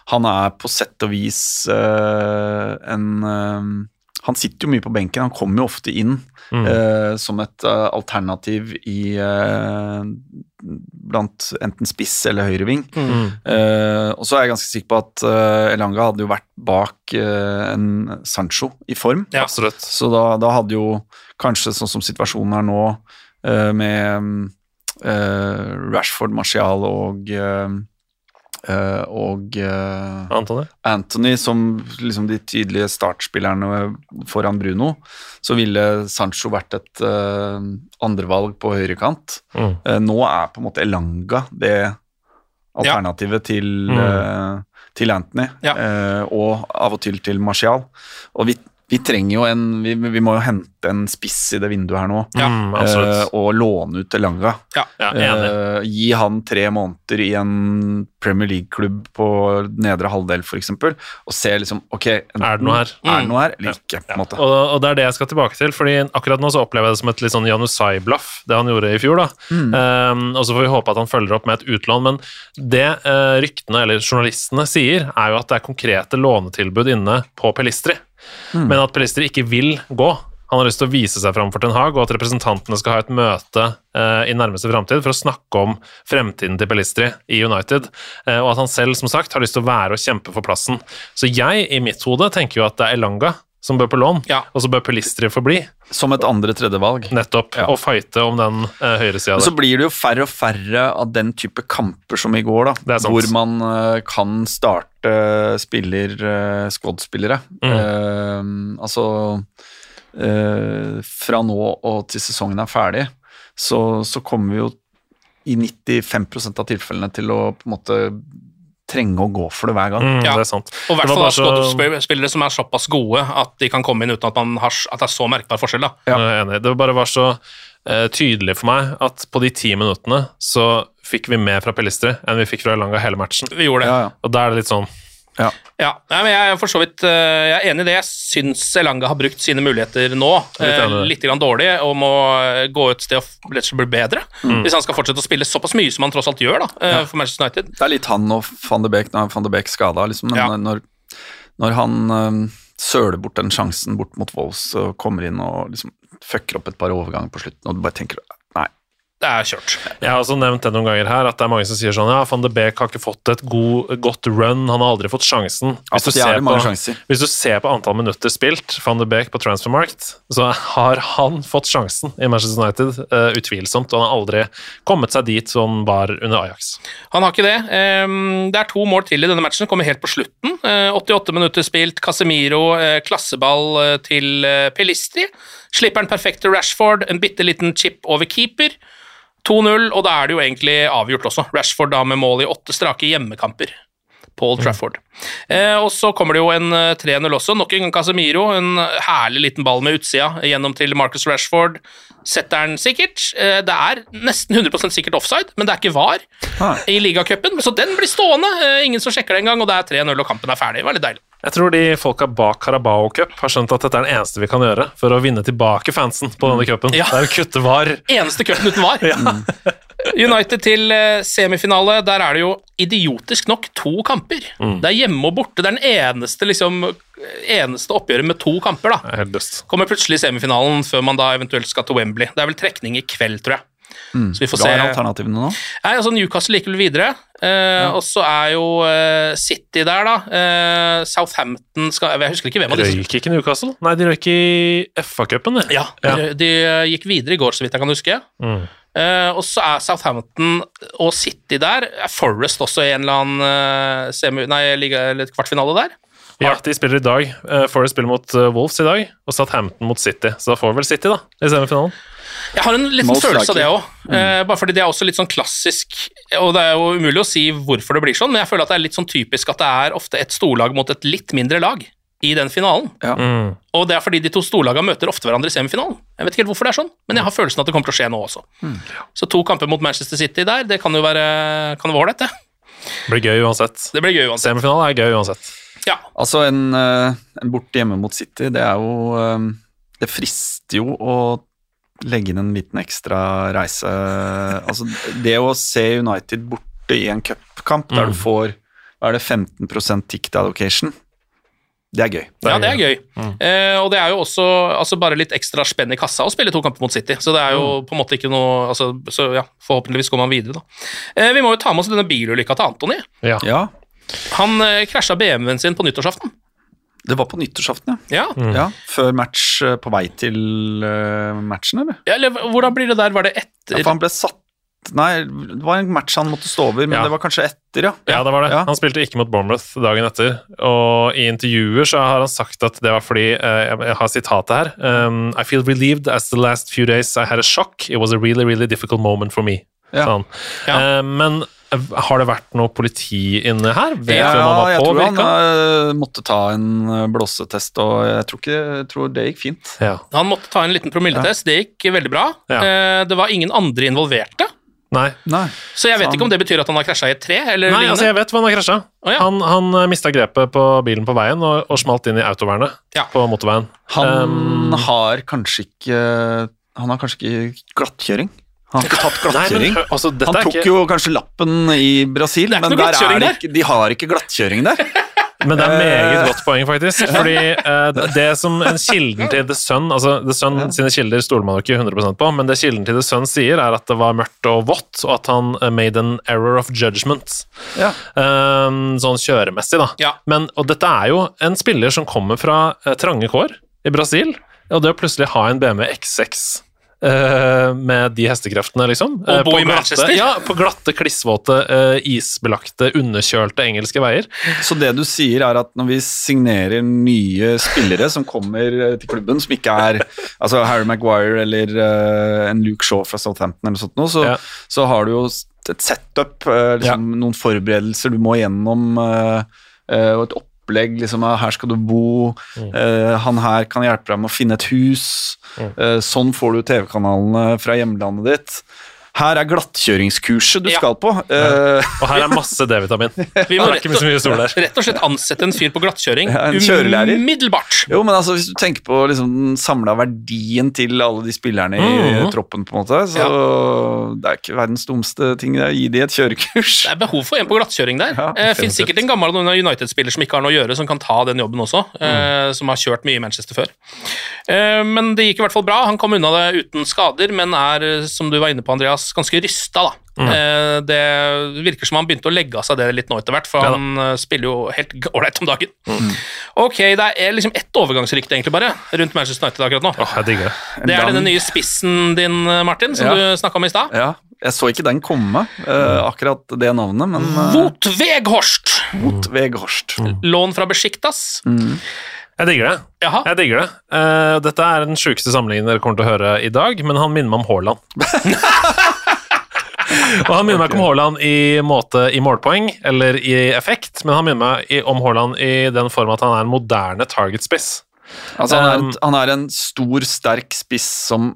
B: han er på sett og vis øh, en øh, Han sitter jo mye på benken, han kommer jo ofte inn
C: Mm.
B: eh, som et uh, alternativ i eh, blant enten spiss eller høyreving.
C: Mm.
B: Eh, og så er jeg ganske sikker på at eh, Elanga hadde jo vært bak eh, en Sancho i form.
A: Ja.
B: Så da, da hadde jo kanskje sånn som situasjonen er nå, med eh, Rashford, Martial og eh, og uh,
C: Anthony.
B: Anthony som liksom de tydelige startspillerne foran Bruno, så ville Sancho vært et uh, andrevalg på høyrekant.
C: Mm.
B: Uh, nå er på en måte Elanga det alternativet til,
C: Mm.
B: til Anthony,
A: Ja.
B: og av og til til Martial. Og vi, vi trenger jo en vi, vi må jo hente en spiss i det vinduet her nå,
A: Ja,
C: Mm,
B: eh, og låne ut Elanga.
A: Ja.
C: Ja.
B: Eh, gi han tre måneder i en Premier League-klubb på nedre halvdel, f.eks., og se liksom Ok, enten
C: Er det noe her?
B: Er det noe her, eller ikke? på en måte.
C: Og, og det er det jeg skal tilbake til, fordi akkurat nå så opplever jeg det som et litt sånn Janusai-blaff, det han gjorde i fjor. da. Um, og så får vi håpe at han følger opp med et utlån, men det uh, ryktene, eller journalistene, sier, er jo at det er konkrete lånetilbud inne på Pelistri, men at Pelister ikke vil gå. Han har lyst til å vise seg fram for Ten Hag, og at representantene skal ha et møte eh, i nærmeste framtid for å snakke om fremtiden til Pelistri i United, eh, og at han selv, som sagt, har lyst til å være og kjempe for plassen. Så jeg, i mitt hode, tenker jo at det er Elanga som bør på lån,
A: Ja.
C: og så bør Pelistri forbli,
B: Som et andre-tredjevalg.
C: nettopp,
B: Ja.
C: og fighte om den uh, høyresida
B: Men så blir det jo færre og færre av den type kamper som i går, da,
C: Det er sant.
B: hvor man eh, kan starte spiller, uh, squad-spillere.
C: Mm.
B: Eh, altså eh, Fra nå og til sesongen er ferdig, så, så kommer vi jo i 95% av tilfellene til å på en måte trenge å gå for det hver gang.
C: Mm,
A: Ja.
C: Det er sant.
A: Og i hvert
C: Det var
A: fall
C: så-
A: spillere som er såpass gode at de kan komme inn uten at, man har, at det er så merkbar forskjell. da.
B: Ja.
C: Jeg er enig. Det bare var så eh, tydelig for meg at på de ti minuttene så fikk vi mer fra Pellistri enn vi fikk fra Elanga hele matchen.
A: Vi gjorde det.
B: Ja, ja.
C: Og da er det litt sånn
B: Ja.
A: Ja, Nei, men Jeg er for så vidt eh, jeg er enig i det. Jeg syns Elanga har brukt sine muligheter nå
C: Litt
A: eh, litt grann dårlig og må eh, gå et sted og rett og slett bli bedre.
C: Mm.
A: Hvis han skal fortsette å spille såpass mye som han tross alt gjør da, ja. for Manchester United.
B: Det er litt han og van de Beek når van de Beek skada, liksom. Men
A: Ja.
B: når, når han søler bort den sjansen bort mot Wolves og kommer inn og liksom fucker opp et par overganger på slutten, og du bare tenker.
A: Det er kjørt.
C: Jeg har også nevnt det noen ganger her, at det er mange som sier sånn Ja, van de Beek har ikke fått et god, godt run, han har aldri fått sjansen.
B: Hvis, har fått jævlig mange
C: hvis du ser på antall minutter spilt, van de Beek på Transfermarkt, så har han fått sjansen i Manchester United, uh, utvilsomt, og han har aldri kommet seg dit som han var under Ajax.
A: Han har ikke det. Um, Det er to mål til i denne matchen, kommer helt på slutten. Uh, 88 minutter spilt, Casemiro, uh, klasseball eh, til eh, Pelistri. Slipper den perfekte Rashford, en bitte liten chip over keeper. 2-0, og da er det jo egentlig avgjort også. Rashford da med mål i åtte strake hjemmekamper Paul Trafford. Eh, og så kommer det jo en eh, 3-0 også. Nok en gang Casemiro. En herlig liten ball med utsida gjennom til Marcus Rashford. Setter den sikkert. Eh, det er nesten 100% sikkert offside, men det er ikke VAR
B: Nei.
A: i ligacupen. Så den blir stående. Eh, ingen som sjekker det engang, og det er 3-0, og kampen er ferdig. Det var litt deilig.
C: Jeg tror de folka bak Carabao Cup har skjønt at dette er det eneste vi kan gjøre for å vinne tilbake fansen på denne cupen.
A: Ja.
C: Det er å kutte var.
A: Eneste cupen uten VAR. United til eh, semifinale. Der er det jo idiotisk nok to kamper. Det er hjemme og borte. Det er den eneste, liksom, eneste oppgjøret med to kamper. da.
C: Er.
A: Kommer plutselig i semifinalen før man da eventuelt skal til Wembley. Det er vel trekning i kveld, tror jeg. Så vi får
B: Hva
A: se.
B: er alternativene nå?
A: Nei, altså Newcastle gikk vel videre. Eh, Og så er jo eh, City der, da. Eh, Southampton skal Jeg husker ikke hvem av disse.
C: Røyk ikke Newcastle? Nei, de røyk i FA-cupen, det.
A: Ja,
C: Ja.
A: De, de gikk videre i går, så vidt jeg kan huske.
C: Mm.
A: Eh, og så er Southampton og City der. Er Forest også i en eller annen eh, semi, nei, liga, eller kvartfinale der?
C: Ja, de spiller i dag. Uh, Forest spiller mot uh, Wolves i dag, og Southampton mot City. Så da får vi vel City, da, i semifinalen.
A: Jeg har en liten
B: Most
A: følelse av det òg, mm. bare fordi det er også litt sånn klassisk Og det er jo umulig å si hvorfor det blir sånn, men jeg føler at det er litt sånn typisk at det er ofte et storlag mot et litt mindre lag i den finalen.
C: Mm.
A: Og det er fordi de to storlagene møter ofte hverandre i semifinalen. Jeg vet ikke helt hvorfor det er sånn, men jeg har følelsen at det kommer til å skje nå også. Så to kamper mot Manchester City der, det kan jo være kan ålreit, det.
C: Det blir gøy uansett.
A: Det blir gøy uansett.
C: Semifinale er gøy uansett.
A: Ja.
B: Altså, en, øh, en borte hjemme mot City, det er jo øh, Det frister jo å legge inn en liten ekstra reise. Altså, det å se United borte i en cupkamp der du får hva er det, 15% ticket allocation, det er gøy.
A: ja, det er gøy. Eh, og det er jo også altså bare litt ekstra spenn i kassa å spille to kamper mot City. Så det er jo på en måte ikke noe altså, Så ja, forhåpentligvis går man videre, da. Eh, vi må jo ta med oss denne bilulykka til Antony.
C: Ja.
B: Ja,
A: Han eh, krasja BMW-en sin på nyttårsaften.
B: det var på nyttårsaften, ja.
A: Ja.
B: ja. Før match, øh, på vei til øh, matchen, eller?
A: ja. Eller hvordan blir det der? Var det etter Ja,
B: for han ble satt Nei, det var en match han måtte stå over, men
C: Ja.
B: det var kanskje etter, ja.
C: Ja, det var det.
B: Ja.
C: Han spilte ikke mot Bournemouth dagen etter. Og i intervjuer så har han sagt at det var fordi eh, Jeg har sitatet her. Um, I feel relieved as the last few days I had a shock. It was a really, really difficult moment for me.
B: Ja.
A: Sånn.
C: Eh, men eh, har det vært noe politi inne her? Vet
B: Ja, jeg tror han øh, måtte ta en blåsetest, og jeg tror, ikke, jeg tror det gikk fint.
C: Ja.
A: Han måtte ta en liten promilletest. Det gikk veldig bra.
C: Ja.
A: Uh, det var ingen andre involverte.
C: Nei.
B: Nei.
A: Så jeg vet
B: Så
A: ikke om det betyr at han har krasja i et tre, eller
C: Nei,
A: lignende.
C: altså jeg vet hvor han har krasja.
A: Oh, ja.
C: Han, han mista grepet på bilen på veien og, og smalt inn i autovernet
A: Ja.
C: på motorveien.
B: Han
C: Um,
B: har kanskje ikke Han har kanskje ikke glattkjøring. Han har ikke tatt
C: Nei, men altså, dette
B: han
C: er
B: tok
C: ikke,
B: jo kanskje lappen i Brasil,
A: er
B: men der er det
A: der.
B: ikke, de har ikke glattkjøring der.
C: Men det er meget
B: Eh.
C: godt poeng, faktisk. Fordi eh, det som en kilden til The Sun altså The Sun sine kilder stoler man jo ikke 100 på, men det kilden til The Sun sier, er at det var mørkt og vått, og at han eh, made an error of judgment.
B: Ja.
C: Sånn kjøremessig, da.
A: Ja.
C: Men, og dette er jo en spiller som kommer fra trange kår i Brasil, og det å plutselig ha en BMW X6 eh, med de hestekreftene, liksom.
A: Og
C: eh,
A: bo
C: på
A: Manchester!
C: glatte- Ja, på glatte, klissvåte, eh, isbelagte, underkjølte engelske veier.
B: Så det du sier er at når vi signerer nye spillere som kommer til klubben, som ikke er altså Harry Maguire eller en Luke Shaw fra Southampton eller sånt noe, så,
C: Ja.
B: så har du jo et setup, liksom, ja. noen forberedelser du må gjennom, og et opplegg. Liksom, her skal du bo, eh, han her kan hjelpe deg med å finne et hus. Eh, sånn får du TV-kanalene fra hjemlandet ditt. Her er glattkjøringskurset du
A: Ja.
B: skal på. Ja.
C: Og her er masse D-vitamin.
A: Vi må rett og, rett og slett ansette en fyr på glattkjøring
B: Ja, en
A: umiddelbart.
B: Jo, men altså, hvis du tenker på liksom, den samla verdien til alle de spillerne i
C: Mhm.
B: troppen, på en måte, så det er ikke verdens dummeste ting det er å gi de et kjørekurs.
A: Det er behov for en på glattkjøring der.
B: Ja,
A: eh, Fins sikkert en gammel United-spiller som ikke har noe å gjøre, som kan ta den jobben også. Eh,
B: Mm.
A: som har kjørt mye i Manchester før. Eh, men det gikk i hvert fall bra. Han kom unna det uten skader, men er, eh, som du var inne på, Andreas, ganske rysta, da.
B: Mm.
A: Eh, det virker som han begynte å legge av seg det litt nå etter hvert, for
C: Ja
A: han eh, spiller jo helt ålreit om dagen.
B: Mm.
A: Ok, det er liksom ett overgangsrykte egentlig bare rundt Manchester United akkurat nå.
C: Oh, jeg digger det.
A: Det er
B: den
A: denne nye spissen din, Martin, som
B: Ja.
A: du snakka om i stad.
B: Ja, jeg så ikke den komme, uh, akkurat det navnet, men uh! Mot Veghorst.
A: Lån fra Besjiktas.
C: Jeg digger det.
A: Jaha.
C: Jeg digger det. Uh, dette er den sjukeste sammenligningen dere kommer til å høre i dag, men han minner meg om Haaland. Og han minner meg ikke om Haaland i måte i målpoeng eller i effekt, men han minner meg om Haaland i den form at han er en moderne target-spiss.
B: Altså, han, er
C: Um,
B: han er en stor, sterk spiss som,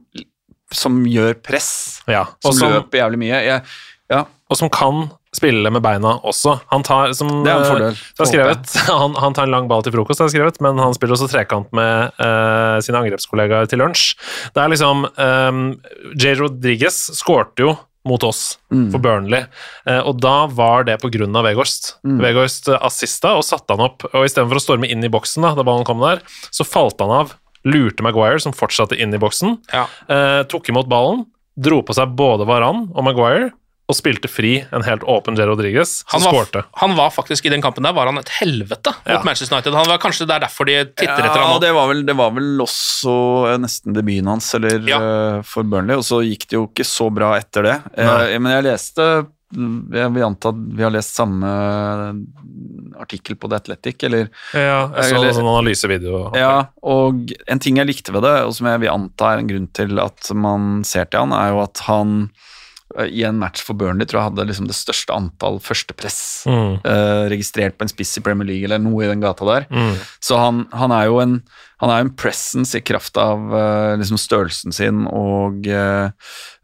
B: som gjør press,
C: Ja,
B: som,
C: som,
B: løper jævlig mye. Jeg, ja,
C: og som kan spille med beina også. Han tar som
B: Det er en
C: eh,
B: fordel,
C: det er skrevet, han, han tar en lang ball til frokost, det er skrevet, men han spiller også trekant med uh, sine angrepskollegaer til lunsj. Det er liksom um, J. Rodriguez skårte jo mot oss for Burnley, eh, og da var det av Vegårst. Vegårst eh, assista og satte han opp, og istedenfor å storme inn i boksen da, da ballen kom der, så falt han av, lurte Maguire, som fortsatte inn i boksen,
A: Ja.
C: eh, tok imot ballen, dro på seg både Varan og Maguire, og spilte fri en helt åpen J. Rodriguez, som
A: Han var,
C: skårte.
A: han var faktisk i den kampen der var han et helvete
C: Ja.
A: mot Manchester United. Han var Kanskje det er derfor de titter etter
B: ja
A: han nå.
B: det, var vel, det var vel også eh, nesten debuten hans eller,
A: Ja.
B: eh, for Burnley, og så gikk det jo ikke så bra etter det. Eh, men jeg leste Jeg vil anta at vi har lest samme artikkel på The Athletic, eller
C: Ja, jeg så
B: Eller-
C: en analysevideo.
B: Ja, og en ting jeg likte ved det, og som jeg vil anta er en grunn til at man ser til han, er jo at han i en match for Burnley tror jeg hadde liksom det største antall førstepress
C: Mm.
B: eh, registrert på en spiss i Premier League, eller noe i den gata der.
C: Mm.
B: Så han, han er jo en, han er en presence i kraft av eh, liksom størrelsen sin, og, eh,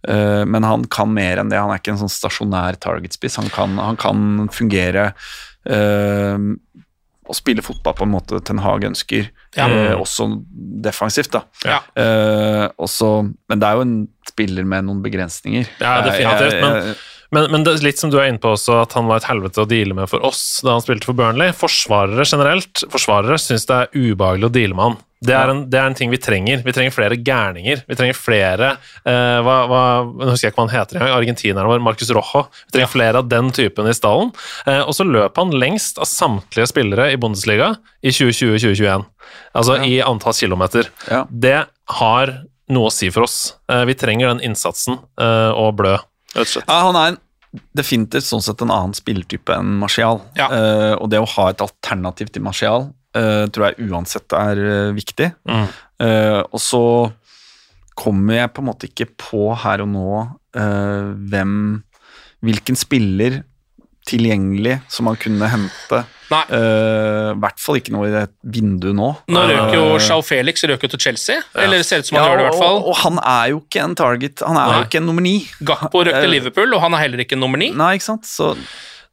B: eh, men han kan mer enn det. Han er ikke en sånn stasjonær targetspiss. Han kan, han kan fungere eh, og spille fotball på en måte Ten Hag ønsker,
A: Ja.
B: eh, også defensivt. da.
A: Ja.
B: Eh, også, men det er jo en spiller med noen begrensninger.
C: Ja, definitivt,
B: jeg-
C: men-
B: jeg-
C: Men, men det er litt som du er inne på også, at han var et helvete å deale med for oss da han spilte for Burnley. Forsvarere generelt forsvarere syns det er ubehagelig å deale med han. Det er, en, det er en ting vi trenger. Vi trenger flere gærninger. Vi trenger flere eh, hva, hva, Nå husker jeg ikke hva han heter engang. Argentineren vår, Marcus Rojo. Vi trenger flere av den typen i stallen. Eh, og så løp han lengst av samtlige spillere i Bundesliga i 2020-2021. Altså i antall kilometer.
B: Ja.
C: Det har noe å si for oss. Eh, vi trenger den innsatsen eh, og blø.
B: Ja, han er en, definitivt sånn sett en annen spilletype enn Martial.
A: Ja.
B: Uh, og det å ha et alternativ til Martial uh, tror jeg uansett er uh, viktig.
C: Mm.
B: Og så kommer jeg på en måte ikke på her og nå hvem Hvilken spiller tilgjengelig som man kunne hente.
A: Nei.
B: Uh, I hvert fall ikke noe i det vinduet nå.
A: Nå røk jo
B: Eh,
A: Shao Felix røk jo til Chelsea. Eller ser ut som han
B: ja,
A: gjør det, i hvert fall.
B: Og, og han er jo ikke en target. Han er
A: Nei.
B: jo ikke en nummer ni.
A: Gakpo røk til
B: Eh,
A: Liverpool, og han er heller ikke nummer ni.
B: Nei, ikke sant? Så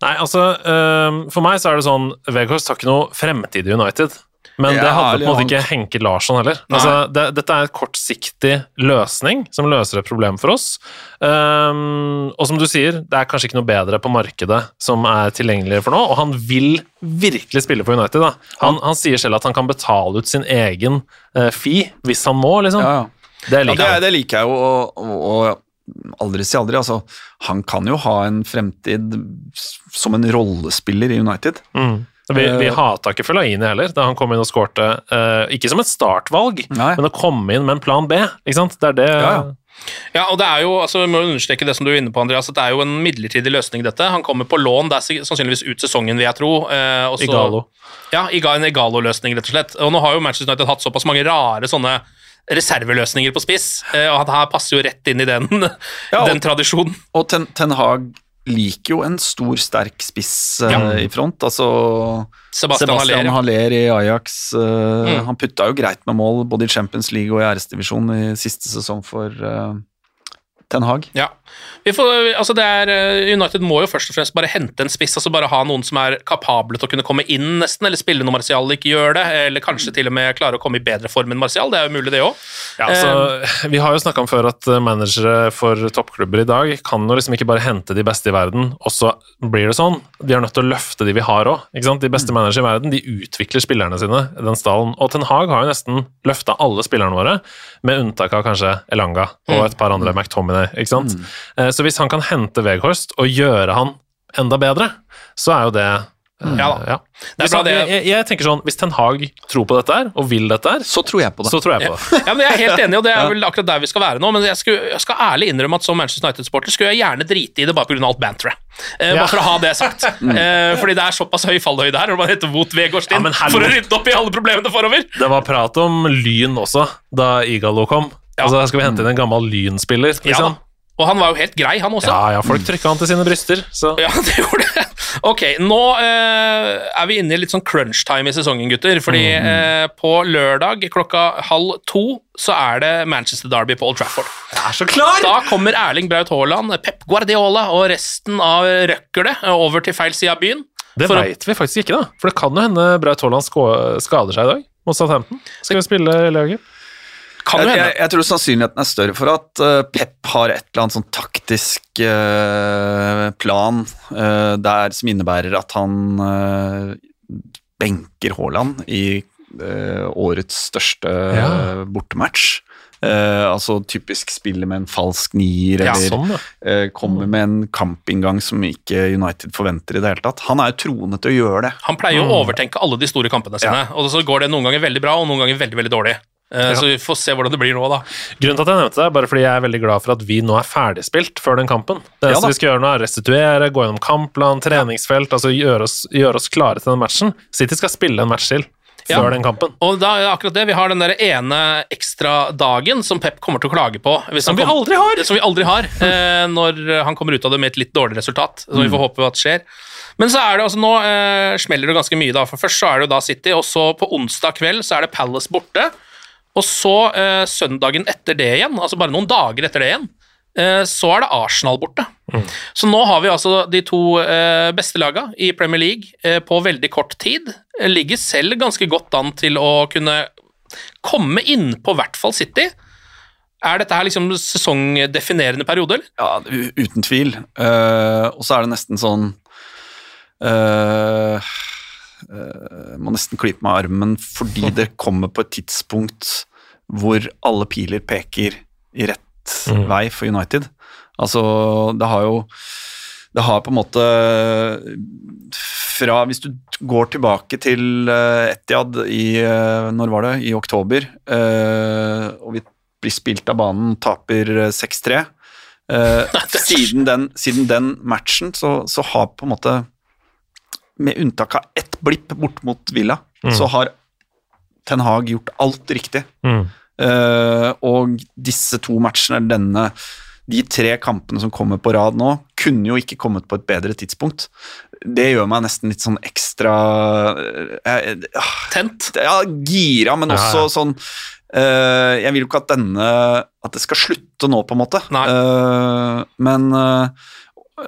C: Nei, altså, øhm, for meg så er det sånn Weghorst har ikke noe fremtid i United. Men det
B: Ja,
C: hadde på en måte ikke Henke Larsson heller. Altså, det, dette er et kortsiktig løsning som løser et problem for oss. Um, og som du sier, det er kanskje ikke noe bedre på markedet som er tilgjengelig for nå, og han vil virkelig spille for United. Da. Han, han sier selv at han kan betale ut sin egen uh, fee hvis han må, liksom.
B: ja, ja.
C: Det liker
B: det, det liker jeg jo, og, og, og aldri si aldri. Altså, han kan jo ha en fremtid som en rollespiller i United.
C: Mm. Vi, vi
B: Eh,
C: hata ikke Fellaini heller, da han kom inn og skårte. eh, ikke som et startvalg,
B: Nei.
C: men å komme inn med en plan B. ikke sant? Det er det
B: Ja, ja.
A: Ja, og det er jo, altså, vi må understreke det som du er inne på, Andreas, at det er jo en midlertidig løsning, dette. Han kommer på lån, det er sannsynligvis ut sesongen, vil jeg tro. Eh, også,
C: Igalo.
A: Ja, en Igalo-løsning, rett og slett. Og nå har jo Manchester United hatt såpass mange rare sånne reserveløsninger på spiss, eh, og han her passer jo rett inn i den,
B: Ja, og-
A: den tradisjonen.
B: Og Ten, Ten Hag liker jo en stor, sterk spiss eh,
A: Ja.
B: i front. Altså
A: Sebastian,
B: Sebastian
A: Haller.
B: Haller i Ajax. Uh,
A: Mm.
B: Han putta jo greit med mål både i Champions League og i æresdivisjon i siste sesong for uh, Ten Hag.
A: Ja. Vi får, altså det er, eh, United må jo først og fremst bare hente en spiss, altså bare ha noen som er kapable til å kunne komme inn, nesten, eller spille når Martial ikke gjør det, eller kanskje til og med klare å komme i bedre form enn Martial. Det er jo mulig, det òg.
C: Ja, altså, vi har jo snakka om før at eh, managere for toppklubber i dag kan jo liksom ikke bare hente de beste i verden, og så blir det sånn. Vi er nødt til å løfte de vi har òg. De beste managere i verden de utvikler spillerne sine, den stallen. Og Ten Hag har jo nesten løfta alle spillerne våre, med unntak av kanskje Elanga og et par andre, McTominay. ikke sant? Eh, Så hvis han kan hente Veghorst og gjøre han enda bedre, så er jo det Mm.
A: Ja da.
C: ja.
A: Det er
C: Hvis
A: bra det-
C: jeg, jeg tenker sånn, Hvis Ten Hag tror på dette her, og vil dette her,
B: Så tror jeg på det.
C: så tror jeg på det.
A: Ja, men Jeg er helt enig, og det er vel akkurat der vi skal være nå. Men jeg, skulle, jeg skal ærlig innrømme at som Manchester United-sporter skulle jeg gjerne drite i det bare pga. alt banteret. Eh,
C: Ja.
A: Bare for å ha det sagt. Eh, fordi det er såpass høy fallhøyde her, og man heter Wout Vegårdstien
C: Ja,
A: for å rydde opp i alle problemene forover.
C: Det var prat om Lyn også, da Igalo kom.
A: Ja.
C: Altså, Skal vi hente inn en gammel Lyn-spiller?
A: Ja,
C: Liksom?
A: Og han var jo helt grei, han også.
C: Ja, ja, folk trykka han til sine bryster. Så.
A: Ja, det gjorde det. Ok, nå eh, er vi inne i litt sånn crunch time i sesongen, gutter. Fordi eh, på lørdag klokka halv to så er det Manchester Derby på Old Trafford.
C: Jeg er så klar!
A: Da kommer Erling Braut Haaland, Pep Guardiola og resten av røkkelet over til feil side av byen.
C: Det veit vi faktisk ikke, da. For det kan jo hende Braut Haaland skader seg i dag mot Southampton. Skal vi spille Leager?
A: Kan jo
B: Jeg, jeg, jeg tror sannsynligheten er større for at uh, Pep har et eller annet sånn taktisk uh, plan uh, der som innebærer at han benker Haaland i årets største
C: Ja.
B: bortematch. Altså typisk spiller med en falsk nier,
A: Ja,
B: eller
C: Sånn, ja.
B: eh, kommer med en kampinngang som ikke United forventer i det hele tatt. Han er jo troende til å gjøre det.
A: Han pleier jo å overtenke alle de store kampene sine, og så går det noen ganger veldig bra, og noen ganger veldig veldig dårlig. Eh, Så vi får se hvordan det blir nå, da.
C: Grunnen til at jeg nevnte det, er bare fordi jeg er veldig glad for at vi nå er ferdigspilt før den kampen. Det
B: Ja
C: eneste vi skal gjøre nå, er restituere, gå gjennom kampplan, treningsfelt, altså gjøre oss, gjøre oss klare til den matchen. City skal spille en match til
A: Ja.
C: før den kampen.
A: Og da er det akkurat det, Vi har den der ene ekstra dagen som Pep kommer til å klage på. Hvis
C: Som vi aldri har!
A: Som vi aldri har, eh, når han kommer ut av det med et litt dårlig resultat. Som vi får håpe at skjer. Men så er det altså nå eh, smeller det ganske mye, da. For først så er det jo da City, og så på onsdag kveld så er det Palace borte. Og så eh, søndagen etter det igjen, altså bare noen dager etter det igjen, eh, så er det Arsenal borte. Så nå har vi altså de to eh, beste laga i Premier League eh, på veldig kort tid. Eh, Ligger selv ganske godt an til å kunne komme inn på hvert fall City. Er dette her liksom sesongdefinerende periode, eller?
B: Ja, uten tvil. Uh, og så er det nesten sånn uh, Må nesten klype meg i armen fordi det kommer på et tidspunkt hvor alle piler peker i rett vei for United. Altså, det har jo Det har på en måte fra Hvis du går tilbake til uh, Etiad i eh, Når var det? I oktober. eh, og vi blir spilt av banen, taper eh, 6-3. Eh, siden, den, siden den matchen så, så har på en måte Med unntak av ett blipp bort mot Villa, så har Ten Hag gjort alt riktig.
C: Mm.
B: Uh, og disse to matchene, denne de tre kampene som kommer på rad nå, kunne jo ikke kommet på et bedre tidspunkt. Det gjør meg nesten litt sånn ekstra uh,
A: Tent.
B: Ja, gira, men
C: Ja,
B: også
C: ja.
B: sånn uh, Jeg vil jo ikke at denne At det skal slutte nå, på en måte. Eh, men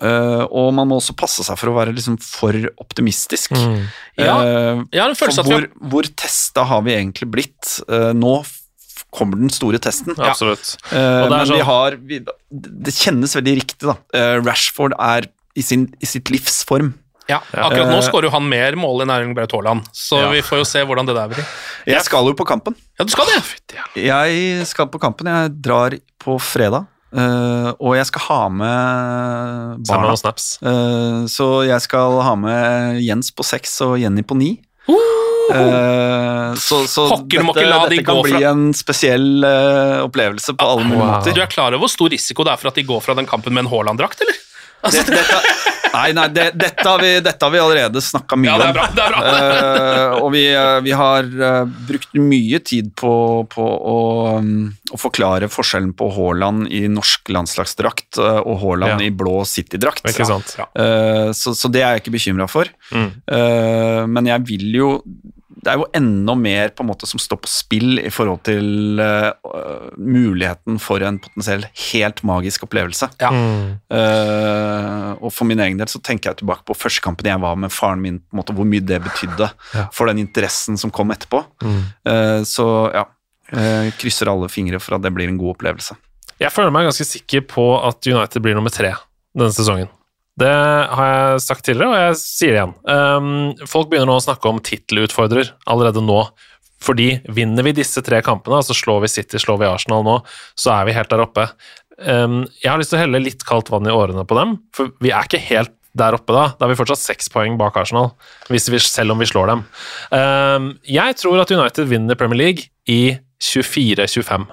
B: eh, eh, Og man må også passe seg for å være liksom for optimistisk.
C: Mm.
A: Ja,
B: Eh,
A: jeg har en følelse
B: for
A: at vi
B: hvor, hvor testa har vi egentlig blitt? Uh, nå kommer den store testen.
C: Absolutt.
B: Uh,
C: Og det er
B: men vi
C: sånn-
B: har vi, Det kjennes veldig riktig, da. Rashford er i, sin, i sitt livs form.
A: ja, Akkurat nå skårer jo han mer mål enn Erling Braut Haaland, så
C: Ja.
A: vi får jo se hvordan det der blir.
B: Jeg skal jo på kampen.
A: Ja, du skal det?
B: Jeg skal på kampen. Jeg drar på fredag. Eh, og jeg skal ha med barna.
C: Uh.
B: Eh, så jeg skal ha med Jens på seks og Jenny på ni. Uh, så så
A: Pokker, må
B: dette,
A: de
B: dette kan bli
A: fra-
B: en spesiell opplevelse på alle mulige
C: Wow.
B: måter.
A: Du er klar over hvor stor risiko det er for at de går fra den kampen med en Haaland-drakt, eller? Altså,
B: Det, dette, Nei, nei, det, dette, har vi, dette har vi allerede snakka mye
A: Ja, det er
B: om.
A: bra. det er bra.
B: Uh, og vi, eh, vi har uh, brukt mye tid på, på å, um, å forklare forskjellen på Haaland i norsk landslagsdrakt uh, og Haaland
C: Ja.
B: i blå City-drakt. Så, så det er jeg ikke bekymra for.
C: Mm.
B: Men jeg vil jo Det er jo enda mer på en måte som står på spill i forhold til uh, muligheten for en potensiell helt magisk opplevelse.
A: Ja.
C: Mm.
B: Uh, og for min egen del så tenker jeg tilbake på første kampen jeg var med faren min, på en måte hvor mye det betydde
C: Ja.
B: for den interessen som kom etterpå.
C: Mm.
B: Uh, så ja, eh, krysser alle fingre for at det blir en god opplevelse.
C: Jeg føler meg ganske sikker på at United blir nummer tre denne sesongen. Det har jeg sagt tidligere, og jeg sier det igjen. Um, folk begynner nå å snakke om tittelutfordrer allerede nå. Fordi vinner vi disse tre kampene, altså slår vi City, slår vi Arsenal nå, så er vi helt der oppe. Um, jeg har lyst til å helle litt kaldt vann i årene på dem, for vi er ikke helt der oppe da. Da er vi fortsatt seks poeng bak Arsenal, vi, selv om vi slår dem. Um, jeg tror at United vinner Premier League i 24-25.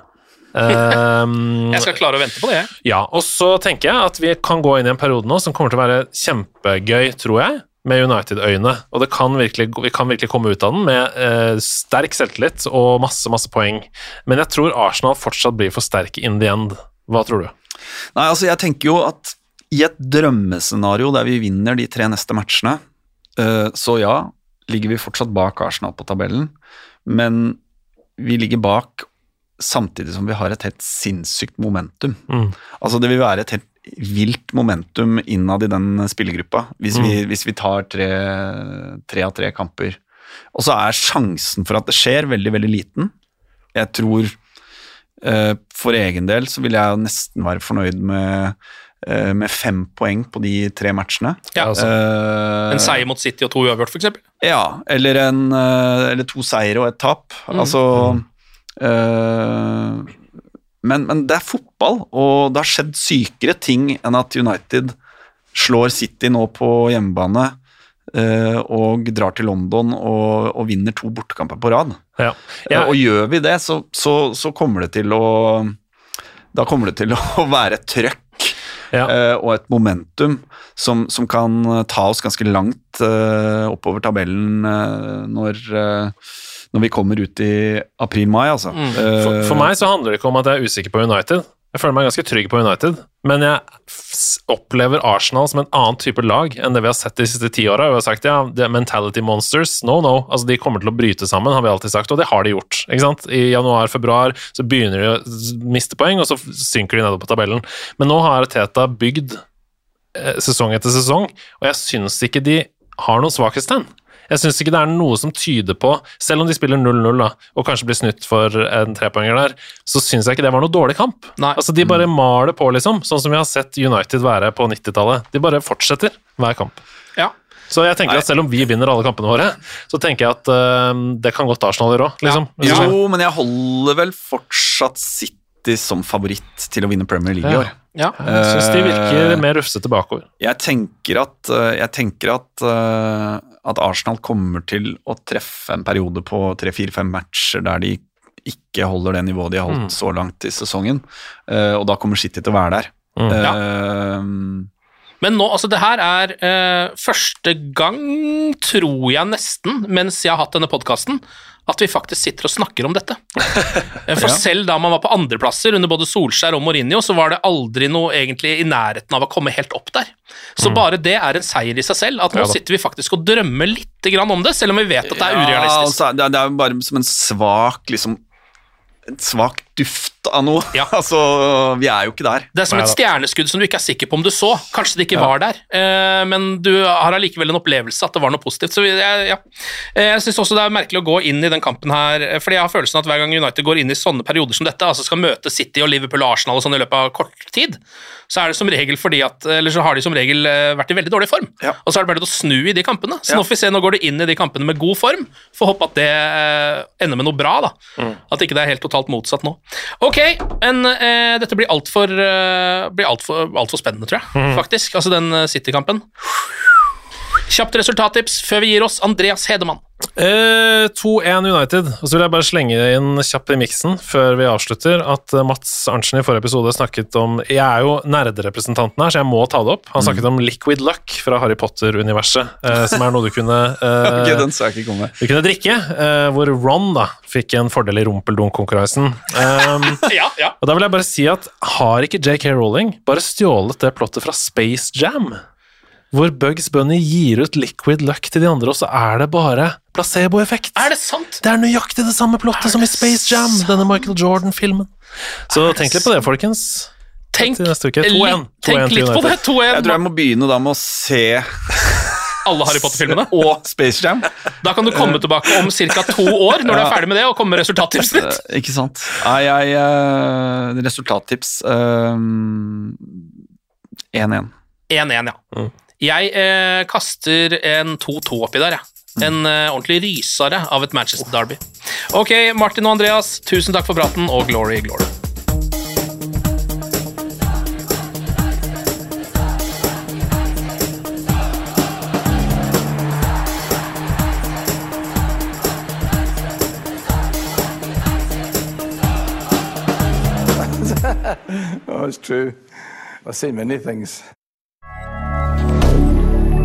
C: Um,
A: Jeg skal klare å vente på det, jeg.
C: ja, og så tenker jeg at vi kan gå inn i en periode nå som kommer til å være kjempegøy, tror jeg, med United-øyne. Og det kan virkelig, vi kan virkelig komme ut av den med eh, sterk selvtillit og masse, masse poeng. Men jeg tror Arsenal fortsatt blir for sterke in the end. Hva tror du?
B: Nei, altså jeg tenker jo at i et drømmescenario der vi vinner de tre neste matchene, eh, så ja, ligger vi fortsatt bak Arsenal på tabellen, men vi ligger bak samtidig som vi har et helt sinnssykt momentum.
C: Mm.
B: Altså det vil være et helt vilt momentum innad i den spillergruppa, hvis, vi, hvis vi tar tre, tre av tre kamper. Og så er sjansen for at det skjer, veldig, veldig liten. Jeg tror uh, for egen del så vil jeg nesten være fornøyd med, eh, med fem poeng på de tre matchene.
A: Ja, altså.
B: uh,
A: En seier mot City og to uavgjort, f.eks.
B: ja, eller, en, eller to seire og et tap. Altså eh, men, men det er fotball, og det har skjedd sykere ting enn at United slår City nå på hjemmebane eh, og drar til London og, og vinner to bortekamper på rad.
C: Ja.
B: Ja.
C: Jeg,
B: Og gjør vi det, så, så, så kommer det til å Da kommer det til å være et trøkk
C: ja.
B: eh, og et momentum som, som kan ta oss ganske langt eh, oppover tabellen eh, når, når vi kommer ut i april-mai, altså.
A: Mm.
C: For, for meg så handler det ikke om at jeg er usikker på United. Jeg føler meg ganske trygg på United, men jeg opplever Arsenal som en annen type lag enn det vi har sett de siste ti åra. Vi har sagt ja, det er mentality monsters. No, no. Altså, de kommer til å bryte sammen, har vi alltid sagt, og det har de gjort. ikke sant? I januar-februar så begynner de å miste poeng, og så synker de nedover på tabellen. Men nå har Teta bygd eh, sesong etter sesong, og jeg syns ikke de har noen svakhetstegn. Jeg syns ikke det er noe som tyder på, selv om de spiller 0-0 og kanskje blir snytt for en trepoenger der, så syns jeg ikke det var noe dårlig kamp.
A: Nei.
C: Altså, De bare maler på, liksom, sånn som vi har sett United være på 90-tallet. De bare fortsetter hver kamp.
A: Ja.
C: Så jeg tenker at selv om vi vinner alle kampene våre, så tenker jeg at uh, det kan godt Arsenal gjøre òg, liksom. ja.
B: Jo, men jeg holder vel fortsatt City som favoritt til å vinne Premier League i
C: Ja.
B: år.
A: ja.
C: Jeg syns de virker mer rufsete bakover.
B: Jeg tenker at, eh, jeg tenker at, eh, at Arsenal kommer til å treffe en periode på tre-fire-fem matcher der de ikke holder det nivået de har holdt
C: Mm.
B: så langt i sesongen, eh, og da kommer City til å være der.
C: Mm.
B: Eh,
A: Men nå, altså det her er uh, første gang, tror jeg nesten, mens jeg har hatt denne podkasten, at vi faktisk sitter og snakker om dette. Eh, For selv da man var på andreplasser under både Solskjær og Mourinho, så var det aldri noe egentlig i nærheten av å komme helt opp der. Så bare det er en seier i seg selv, at nå sitter vi faktisk og drømmer litt grann om det, selv om vi vet at det er
B: Ja,
A: urealistisk.
B: altså, det, er- bare som en svak liksom, En svak duft av noe.
A: Ja.
B: altså, vi er jo ikke der.
A: Det er som et stjerneskudd som du ikke er sikker på om du så. Kanskje det ikke var der, eh, men du har allikevel en opplevelse at det var noe positivt. Så jeg, ja. Eh, jeg syns også det er merkelig å gå inn i den kampen her, eh, fordi jeg har følelsen at hver gang United går inn i sånne perioder som dette, altså skal møte City og Liverpool og Arsenal og sånn i løpet av kort tid, så er det som regel fordi at Eller så har de som regel eh, vært i veldig dårlig form.
B: Ja.
A: Og så er det bare å snu i de kampene. Så
B: Ja.
A: nå får vi se, nå går du inn i de kampene med god form. Får håpe at det eh, ender med noe bra, da. At ikke det er helt totalt motsatt nå. Ok, men eh, dette blir altfor uh, blir alt for, alt for spennende, tror jeg. Faktisk. Altså den eh, City-kampen. Kjapt resultattips før vi gir oss. Andreas Hedemann.
C: Eh, 2-1 United. Og så vil jeg bare slenge inn kjapt i miksen før vi avslutter at eh, Mats Arntzen i forrige episode snakket om Jeg er jo nerderepresentanten her, så jeg må ta det opp. Han snakket om liquid luck fra Harry Potter-universet, eh, som er noe du kunne eh,
B: okay, den skal jeg ikke komme.
C: Du kunne drikke, eh, hvor Ron da fikk en fordel i rumpeldunk-konkurransen. Um,
A: Ja, ja.
C: og da vil jeg bare si at har ikke JK Rowling bare stjålet det plottet fra Space Jam? Hvor Bugs Bunny gir ut liquid luck til de andre, og så er det bare placeboeffekt.
A: Er det sant?
C: Det er nøyaktig det samme plottet som i Space Jam, denne Michael Jordan-filmen. Så tenk litt på det, folkens.
A: Tenk,
C: Til neste uke. 2-1.
A: litt,
C: 2-1
A: tenk litt på det. 2-1.
B: Jeg tror jeg må begynne da med å se
A: Alle Harry Potter-filmene.
B: og Space Jam.
A: Da kan du komme tilbake om ca. to år når du er ferdig med det, og komme med resultattipset ditt.
B: Eh, Ikke sant. Nei, jeg eh, Resultattips eh, 1-1.
A: 1-1, ja.
C: Mm.
A: Jeg eh, kaster en 2-2 oppi der, jeg. En eh, ordentlig rysare av et Manchester Derby. Ok, Martin og Andreas, tusen takk for praten, og glory, glory.
D: Oh, it's true. I've seen many things.